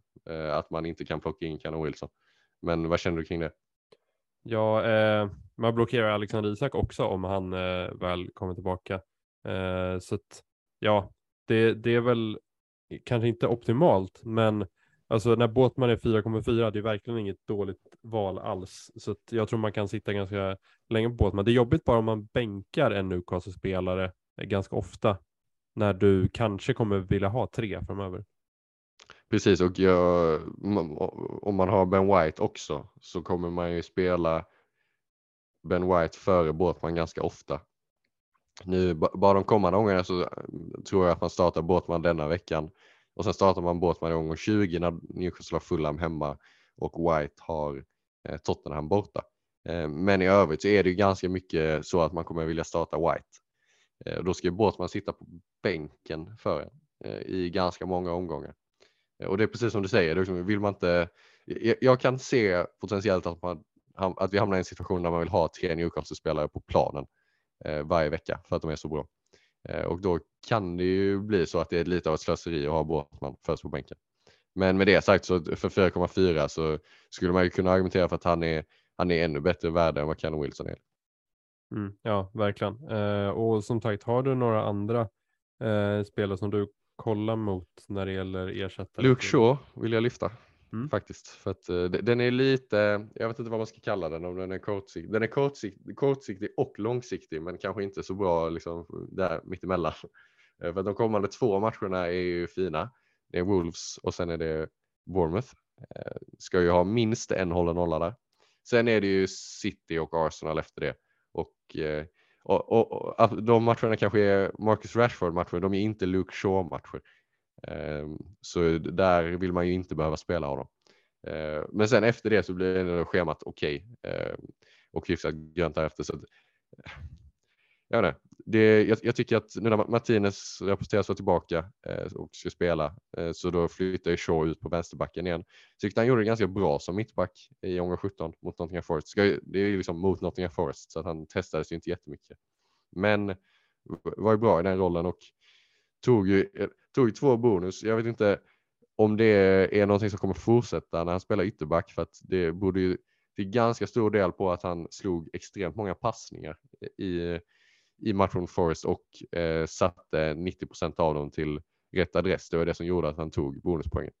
B: att man inte kan plocka in Callum Wilson. Men vad känner du kring det?
A: Ja, eh, man blockerar Alexander Isak också om han eh, väl kommer tillbaka. Eh, så att, ja, det, det är väl kanske inte optimalt, men alltså när Båtman är 4,4, det är verkligen inget dåligt val alls. Så att jag tror man kan sitta ganska länge på Båtman. Det är jobbigt bara om man bänkar en Newcastle-spelare ganska ofta, när du kanske kommer vilja ha tre framöver.
B: Precis, och jag, om man har Ben White också så kommer man ju spela Ben White före Båtman ganska ofta. Nu bara de kommande gångerna så eh, tror jag att man startar Båtman denna veckan och sen startar man Båtman i omgång 20 när Newcastle har Fulham hemma och White har eh, Tottenham borta. Eh, men i övrigt så är det ju ganska mycket så att man kommer vilja starta White. Eh, och då ska ju Båtman sitta på bänken för en eh, i ganska många omgångar. Och det är precis som du säger, liksom, vill man inte, jag, jag kan se potentiellt att, man, att vi hamnar i en situation där man vill ha tre Newcastle-spelare på planen eh, varje vecka för att de är så bra. Eh, och då kan det ju bli så att det är lite av ett slöseri att ha Båtman först på bänken. Men med det sagt så för 4,4 så skulle man ju kunna argumentera för att han är, han är ännu bättre värde än vad Callum Wilson är.
A: Mm, ja, verkligen. Eh, och som sagt, har du några andra eh, spelare som du kollar mot när det gäller ersättare?
B: Luke Shaw vill jag lyfta
A: Mm.
B: faktiskt för att de- den är lite, jag vet inte vad man ska kalla den om den är kortsiktig. Den är kortsikt, kortsiktig och långsiktig men kanske inte så bra liksom där mittemellan. Eh, För de kommande två matcherna är ju fina. Det är Wolves och sen är det Bournemouth. Eh, Ska ju ha minst en hållen nolla där. Sen är det ju City och Arsenal efter det. Och, eh, och, och, och de matcherna kanske är Marcus Rashford-matcher, de är inte Luke Shaw-matcher. Ehm, så där vill man ju inte behöva spela honom. Ehm, men sen efter det så blir det schemat okej okay, och hyfsat grönt därefter. Så att, jag, vet inte, det, jag, jag tycker att nu när Martinez rapporteras vara tillbaka eh, och ska spela eh, så då flyttar ju Shaw ut på vänsterbacken igen. Tyckte han gjorde det ganska bra som mittback i omgång 17 mot Nottingham Forest. Ska, det är ju liksom mot Nottingham Forest så att han testades ju inte jättemycket. Men var ju bra i den rollen och tog ju, eh, tog ju två bonus. Jag vet inte om det är någonting som kommer fortsätta när han spelar ytterback för att det borde ju till ganska stor del på att han slog extremt många passningar i, i matchen Forest och eh, satte 90 procent av dem till rätt adress. Det var det som gjorde att han tog bonuspoängen.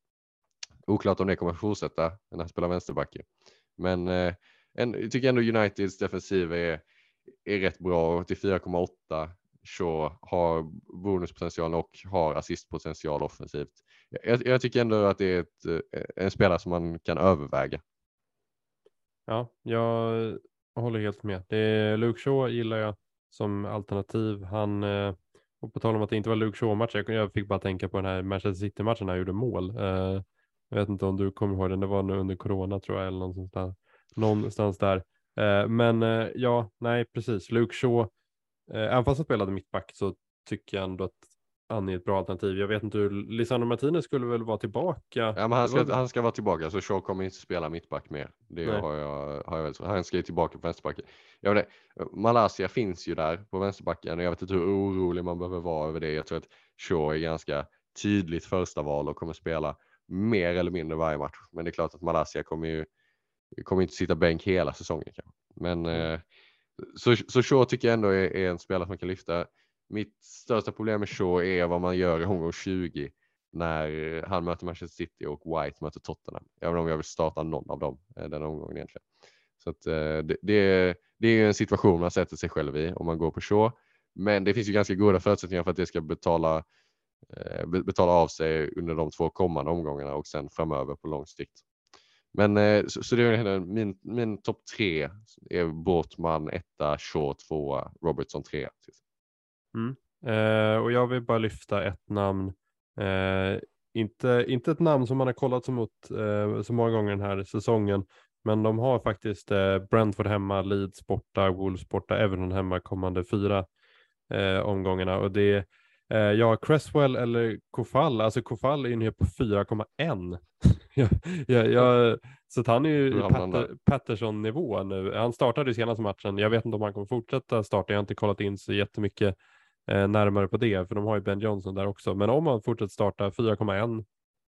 B: Oklart om det kommer att fortsätta när han spelar vänsterbacke, Men eh, en, jag tycker ändå Uniteds defensiv är, är rätt bra och till 4,8 Shaw har bonuspotential och har assistpotential offensivt. Jag, jag tycker ändå att det är ett, eh, en spelare som man kan överväga.
A: Ja, jag håller helt med. Det är Luke Shaw gillar jag som alternativ. Han, eh, och på tal om att det inte var Luke Shaw-match, jag, fick bara tänka på den här Manchester City-matchen när han gjorde mål. Eh, jag vet inte om du kommer ihåg den, det var nu under corona tror jag, eller någonstans där. Någonstans där. Eh, men ja, nej precis. Luke Shaw, även fast han spelade mittback så tycker jag ändå att är ett bra alternativ. Jag vet inte hur, Lisandro Martinez skulle väl vara tillbaka.
B: Ja, men han, ska,
A: var-
B: han ska vara tillbaka så Shaw kommer inte spela mittback mer. Det
A: Nej.
B: har jag, har jag väl, han ska ju tillbaka på vänsterbacken. Jag vet, Malaysia finns ju där på vänsterbacken och jag vet inte hur orolig man behöver vara över det. Jag tror att Shaw är ganska tydligt första val och kommer spela mer eller mindre varje match. Men det är klart att Malaysia kommer ju kommer inte sitta bänk hela säsongen kanske. Men
A: Mm.
B: eh, så, så Shaw tycker jag ändå är, är en spelare som kan lyfta. Mitt största problem med Shaw är vad man gör i omgång 20. när han möter Manchester City och White möter Tottenham. Även om jag vill starta någon av dem eh, den omgången egentligen. Så att, eh, det, det, det är en situation man sätter sig själv i om man går på Shaw. Men det finns ju ganska goda förutsättningar för att det ska betala, eh, betala av sig under de två kommande omgångarna och sen framöver på lång sikt. Men så, så det är min, min topp tre är Båtman etta, Shaw tvåa, Robertson trea.
A: Mm. Eh, och jag vill bara lyfta ett namn. Eh, inte, inte ett namn som man har kollat mot eh, så många gånger den här säsongen. Men de har faktiskt eh, Brentford hemma, Leeds borta, Wolves borta, Everton hemma kommande fyra eh, omgångarna. Och det är eh, ja, Cresswell eller Kofall. Alltså Kofall är ju nere på 4,1. jag, jag, jag, så han är ju Pat Patterson-nivå nu. Han startade i senaste matchen. Jag vet inte om han kommer fortsätta starta. Jag har inte kollat in så jättemycket eh, närmare på det, för de har ju Ben Johnson där också. Men om han fortsätter starta 4,1,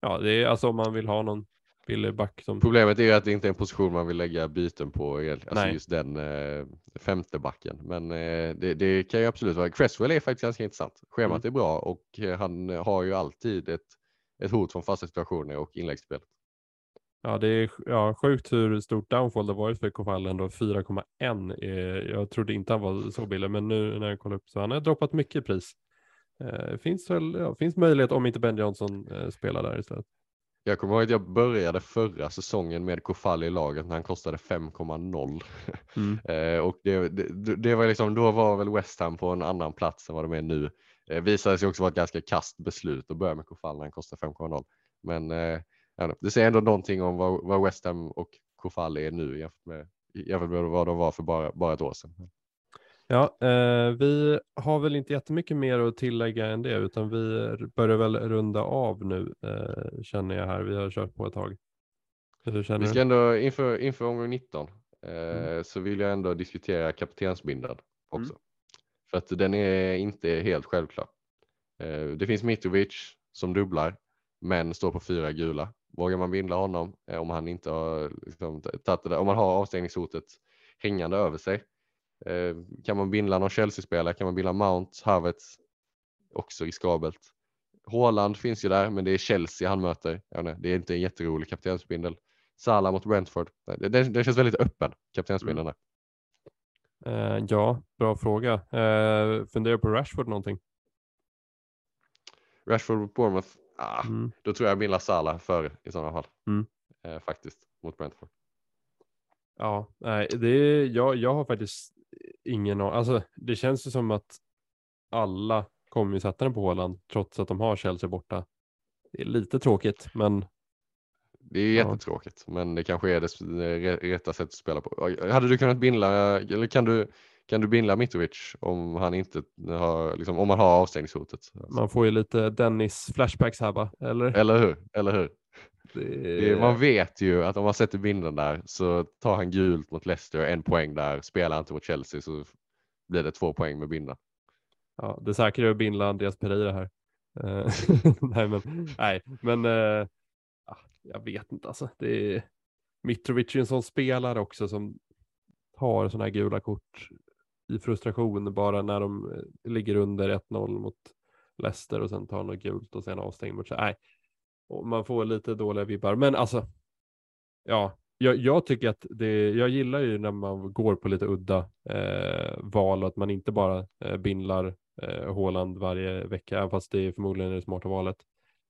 A: ja, det är alltså om man vill ha någon billig back. Som...
B: Problemet är ju att det inte är en position man vill lägga byten på, alltså Nej. just den eh, femte backen. Men eh, det, det, kan ju absolut vara. Cresswell är faktiskt ganska intressant. Schemat mm. är bra och eh, han har ju alltid ett, ett hot från fasta situationer och inläggsspel.
A: Ja, det är ja, sjukt hur stort downfall det varit för Kofall ändå. 4,1. Jag trodde inte han var så billig, men nu när jag kollar upp så han har droppat mycket i pris. Eh, finns väl, ja, finns möjlighet om inte Ben Johnson eh, spelar där istället.
B: Jag kommer ihåg att jag började förra säsongen med Kofall i laget när han kostade 5,0 mm. eh, och det, det, det, var liksom, då var väl West Ham på en annan plats än vad de är nu. Eh, visade sig också vara ett ganska kast beslut att börja med Kofall när han kostar 5,0. Men det säger ändå någonting om vad, vad West Ham och Kofall är nu jämfört med, jämfört med vad de var för bara, bara ett år sedan.
A: Ja, eh, vi har väl inte jättemycket mer att tillägga än det, utan vi börjar väl runda av nu, eh, känner jag här. Vi har kört på ett tag.
B: vi ska du? ändå, inför, inför omgång 19, eh, mm. så vill jag ändå diskutera kaptensbindeln också. Mm. För att den är inte helt självklar. Eh, det finns Mitrovic som dubblar, men står på fyra gula. Vågar man binda honom eh, om han inte har liksom, tagit det där, om man har avstängningshotet hängande över sig? Eh, kan man binda någon Chelsea-spelare? Kan man binda Mount, Havertz? Också riskabelt. Håland finns ju där, men det är Chelsea han möter. Inte, det är inte en jätterolig kaptensbindel. Salah mot Brentford. Det, det känns väldigt öppen, kaptensbindeln
A: mm. Uh, ja, bra fråga. Uh, funderar på Rashford någonting?
B: Rashford mot Bournemouth? Ah, mm. Då tror jag Milla Salah före i sådana fall. Mm. Eh, faktiskt mot Brentford.
A: Ja, nej, det är, jag, jag har faktiskt ingen Alltså, det känns ju som att alla kommer ju sätta den på Håland trots att de har Chelsea borta. Det är lite tråkigt, men.
B: Det är jättetråkigt, ja. men det kanske är det rätta sättet att spela på. Hade du kunnat binda, eller kan du, kan du binda Mitrovic om han inte har, liksom, om man har avstängningshotet?
A: Man får ju lite Dennis flashbacks här va? Eller?
B: Eller hur? Eller hur? Det... Man vet ju att om man sätter binden där så tar han gult mot Leicester, en poäng där, spelar inte mot Chelsea så blir det två poäng med binden.
A: Ja, det säkra är att binda Andreas Pereira här. Eh, nej, men, nej, men uh, jag vet inte alltså. Det är, Mitrovic är en sån spelare också som tar sådana här gula kort i frustration bara när de eh, ligger under 1-0 mot Leicester och sen tar något gult och sen avstängd mot Nej, och man får lite dåliga vibbar. Men alltså, ja, jag, jag, tycker att det, jag gillar ju när man går på lite udda eh, val och att man inte bara eh, bindlar eh, Håland varje vecka, även fast det är förmodligen det smarta valet.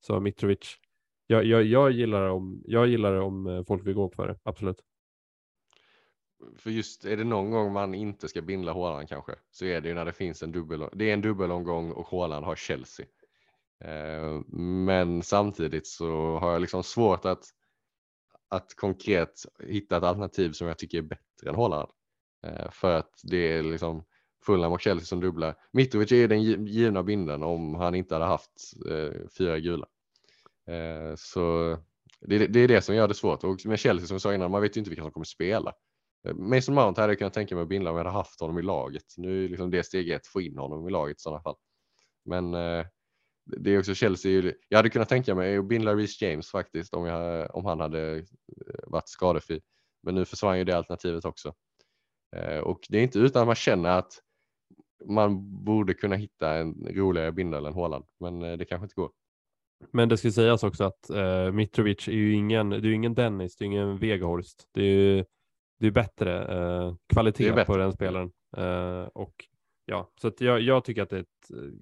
A: Så Mitrovic, jag, jag, jag, gillar om, jag gillar om eh, folk vill gå på det, absolut.
B: För just är det någon gång man inte ska bindla Håland kanske, så är det ju när det finns en dubbel, det är en dubbelomgång och Håland har Chelsea. Eh, men samtidigt så har jag liksom svårt att, att konkret hitta ett alternativ som jag tycker är bättre än Holland. Eh, för att det är liksom Fulham och Chelsea som dubblar. Mitrovic är den givna binden om han inte hade haft eh, fyra gula. Så det, det, är det som gör det svårt. Och med Chelsea som jag sa innan, man vet ju inte vilka som kommer spela. Mason Mount hade jag kunnat tänka mig att binda om jag hade haft honom i laget. Nu är liksom det steg ett, få in honom i laget i sådana fall. Men eh, det är också Chelsea. Jag hade kunnat tänka mig att binda Reece James faktiskt om, jag, om han hade eh, varit skadefri. Men nu försvann ju det alternativet också. Eh, och det är inte utan att man känner att man borde kunna hitta en roligare bindel än Håland, men eh, det kanske inte går.
A: Men det ska sägas också att uh, Mitrovic är ju ingen, det är ju ingen Dennis, det är ingen Veghorst. Det är ju det är bättre uh, kvalitet är bättre. på den spelaren. Uh, och ja, så att jag, jag tycker att det är ett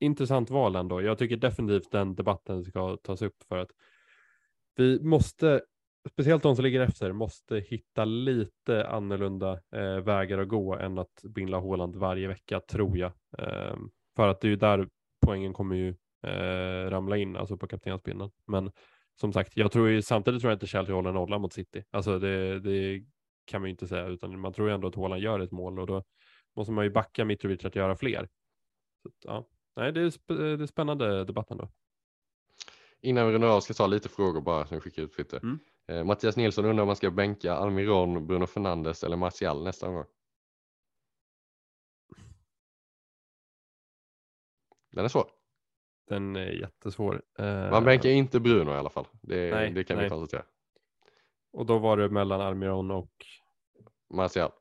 A: intressant val ändå. Jag tycker definitivt den debatten ska tas upp för att vi måste, speciellt de som ligger efter, måste hitta lite annorlunda eh, vägar att gå än att binda Håland varje vecka, tror jag. Eh, för att det är ju där poängen kommer ju eh, ramla in, alltså på kaptenspinnan. Men som sagt, jag tror ju samtidigt tror jag inte Chelsea håller nolla mot City. Alltså det, det kan man ju inte säga, utan man tror ju ändå att Håland gör ett mål och då måste man ju backa Mitrovic att göra fler. Så, ja. Nej, det är, sp det är spännande debatt ändå.
B: Innan vi rundar av ska jag ta lite frågor bara som skickar ut Twitter. Mm. Eh, Mattias Nilsson undrar om man ska bänka Almiron, Bruno Fernandes eller Martial nästa gång. Den är svår.
A: Den är jättesvår. Uh,
B: man bänkar inte Bruno i alla fall. Det, nej, det kan nej. vi konstatera.
A: Och då var det mellan Almiron och?
B: Martial.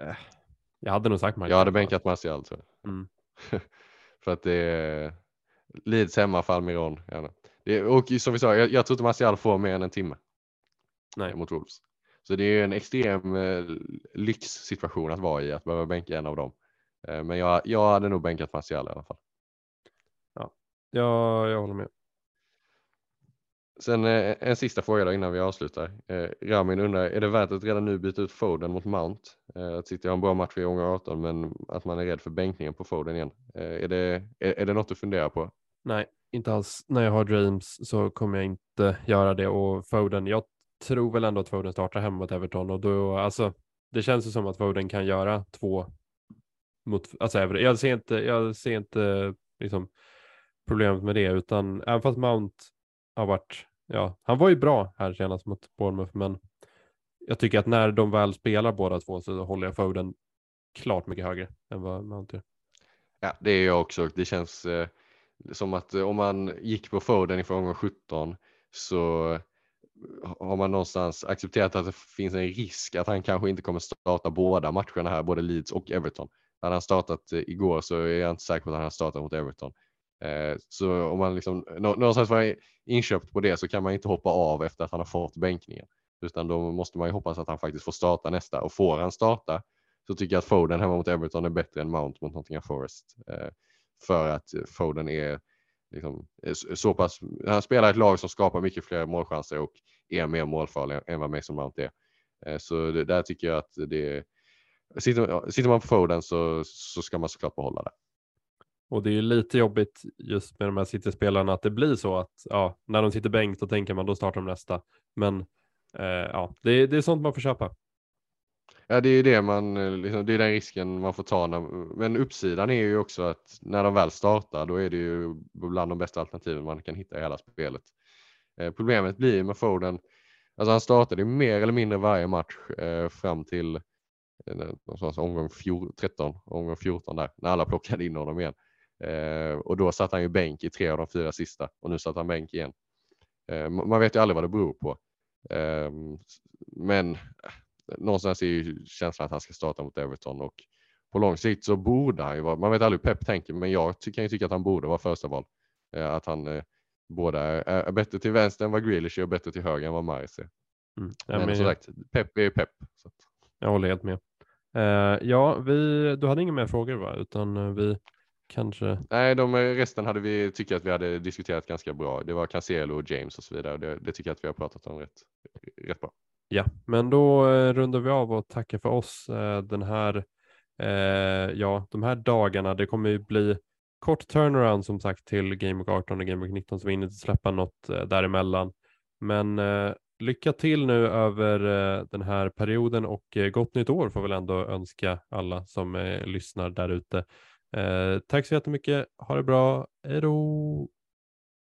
A: Uh, jag hade nog sagt
B: Martial. Jag hade bänkat Martial tror jag. Mm. för att det är Leeds hemma för Almiron. Gärna. Det, och som vi sa, jag, jag tror inte Martial får mer än en timme. Nej. Mot Wolves. Så det är en extrem eh, lyxsituation att vara i, att behöva bänka en av dem. Eh, men jag, jag hade nog bänkat Martial i alla fall.
A: Ja, jag, jag håller med.
B: Sen eh, en sista fråga då innan vi avslutar. Eh, Ramin undrar, är det värt att redan nu byta ut Foden mot Mount? Eh, att City har en bra match i omgång 18 men att man är rädd för bänkningen på Foden igen. Är det, är, är det något du funderar på?
A: Nej, inte alls. När jag har Dreams så kommer jag inte göra det och Foden, jag tror väl ändå att Foden startar hemma mot Everton och då, alltså, det känns ju som att Foden kan göra två mot, alltså jag ser inte, jag ser inte liksom problemet med det utan även fast Mount har varit, ja, han var ju bra här senast mot Bournemouth, men jag tycker att när de väl spelar båda två så håller jag Foden klart mycket högre än vad Mount gör.
B: Ja, det är jag också. Det känns eh, som att eh, om man gick på Foden ifrån omgång 17 så eh, har man någonstans accepterat att det finns en risk att han kanske inte kommer starta båda matcherna här, både Leeds och Everton. Hade han startat eh, igår så är jag inte säker på att han har startat mot Everton. Eh, så om man liksom någonstans var inköpt på det så kan man inte hoppa av efter att han har fått bänkningen. Utan då måste man ju hoppas att han faktiskt får starta nästa och får han starta så tycker jag att Foden hemma mot Everton är bättre än Mount mot Nottingham Forest. Eh, för att Foden är liksom, eh, så pass, han spelar ett lag som skapar mycket fler målchanser och är mer målfarlig än vad Mason Mount är. Så det, där tycker jag att det sitter, sitter man på Foden så, så ska man såklart behålla det.
A: Och det är ju lite jobbigt just med de här City-spelarna att det blir så att ja, när de sitter bänkt då tänker man då startar de nästa. Men eh, ja, det, det är sånt man får köpa.
B: Ja, det är det man, eh, liksom, det är den risken man får ta. När, men uppsidan är ju också att när de väl startar, då är det ju bland de bästa alternativen man kan hitta i hela spelet. Eh, problemet blir med Foden, alltså han startade ju mer eller mindre varje match eh, fram till eh, någonstans omgång 14, 13, omgång 14 där, när alla plockade in honom igen. Eh, och då satt han ju bänk i tre av de fyra sista och nu satt han bänk igen. Eh, man vet ju aldrig vad det beror på. Eh, men någonstans är ju känslan att han ska starta mot Everton och på lång sikt så borde han ju vara, man vet aldrig hur Pep tänker, men jag kan ju tycka att han borde vara första val. Eh, att han eh, båda är, bättre till vänster än vad Grealish är och bättre till höger än vad Maris är. Mm. Ja, men, men som sagt, Pep är Pep. Så.
A: Jag håller helt med. Uh, ja, vi, du hade inga mer frågor va? Utan vi kanske?
B: Nej, de, resten hade vi tycker att vi hade diskuterat ganska bra. Det var Cancelo och James och så vidare. Det, det tycker jag att vi har pratat om rätt, rätt bra.
A: Ja, men då eh, rundar vi av och tackar för oss eh, den här, eh, ja, de här dagarna. Det kommer ju bli kort turnaround som sagt till Game Week 18 och Game Week 19 så vi hinner inte släppa något eh, däremellan. Men eh, lycka till nu över eh, den här perioden och eh, gott nytt år får väl ändå önska alla som lyssnar där ute. Eh, tack så jättemycket. Ha det bra. Hej då!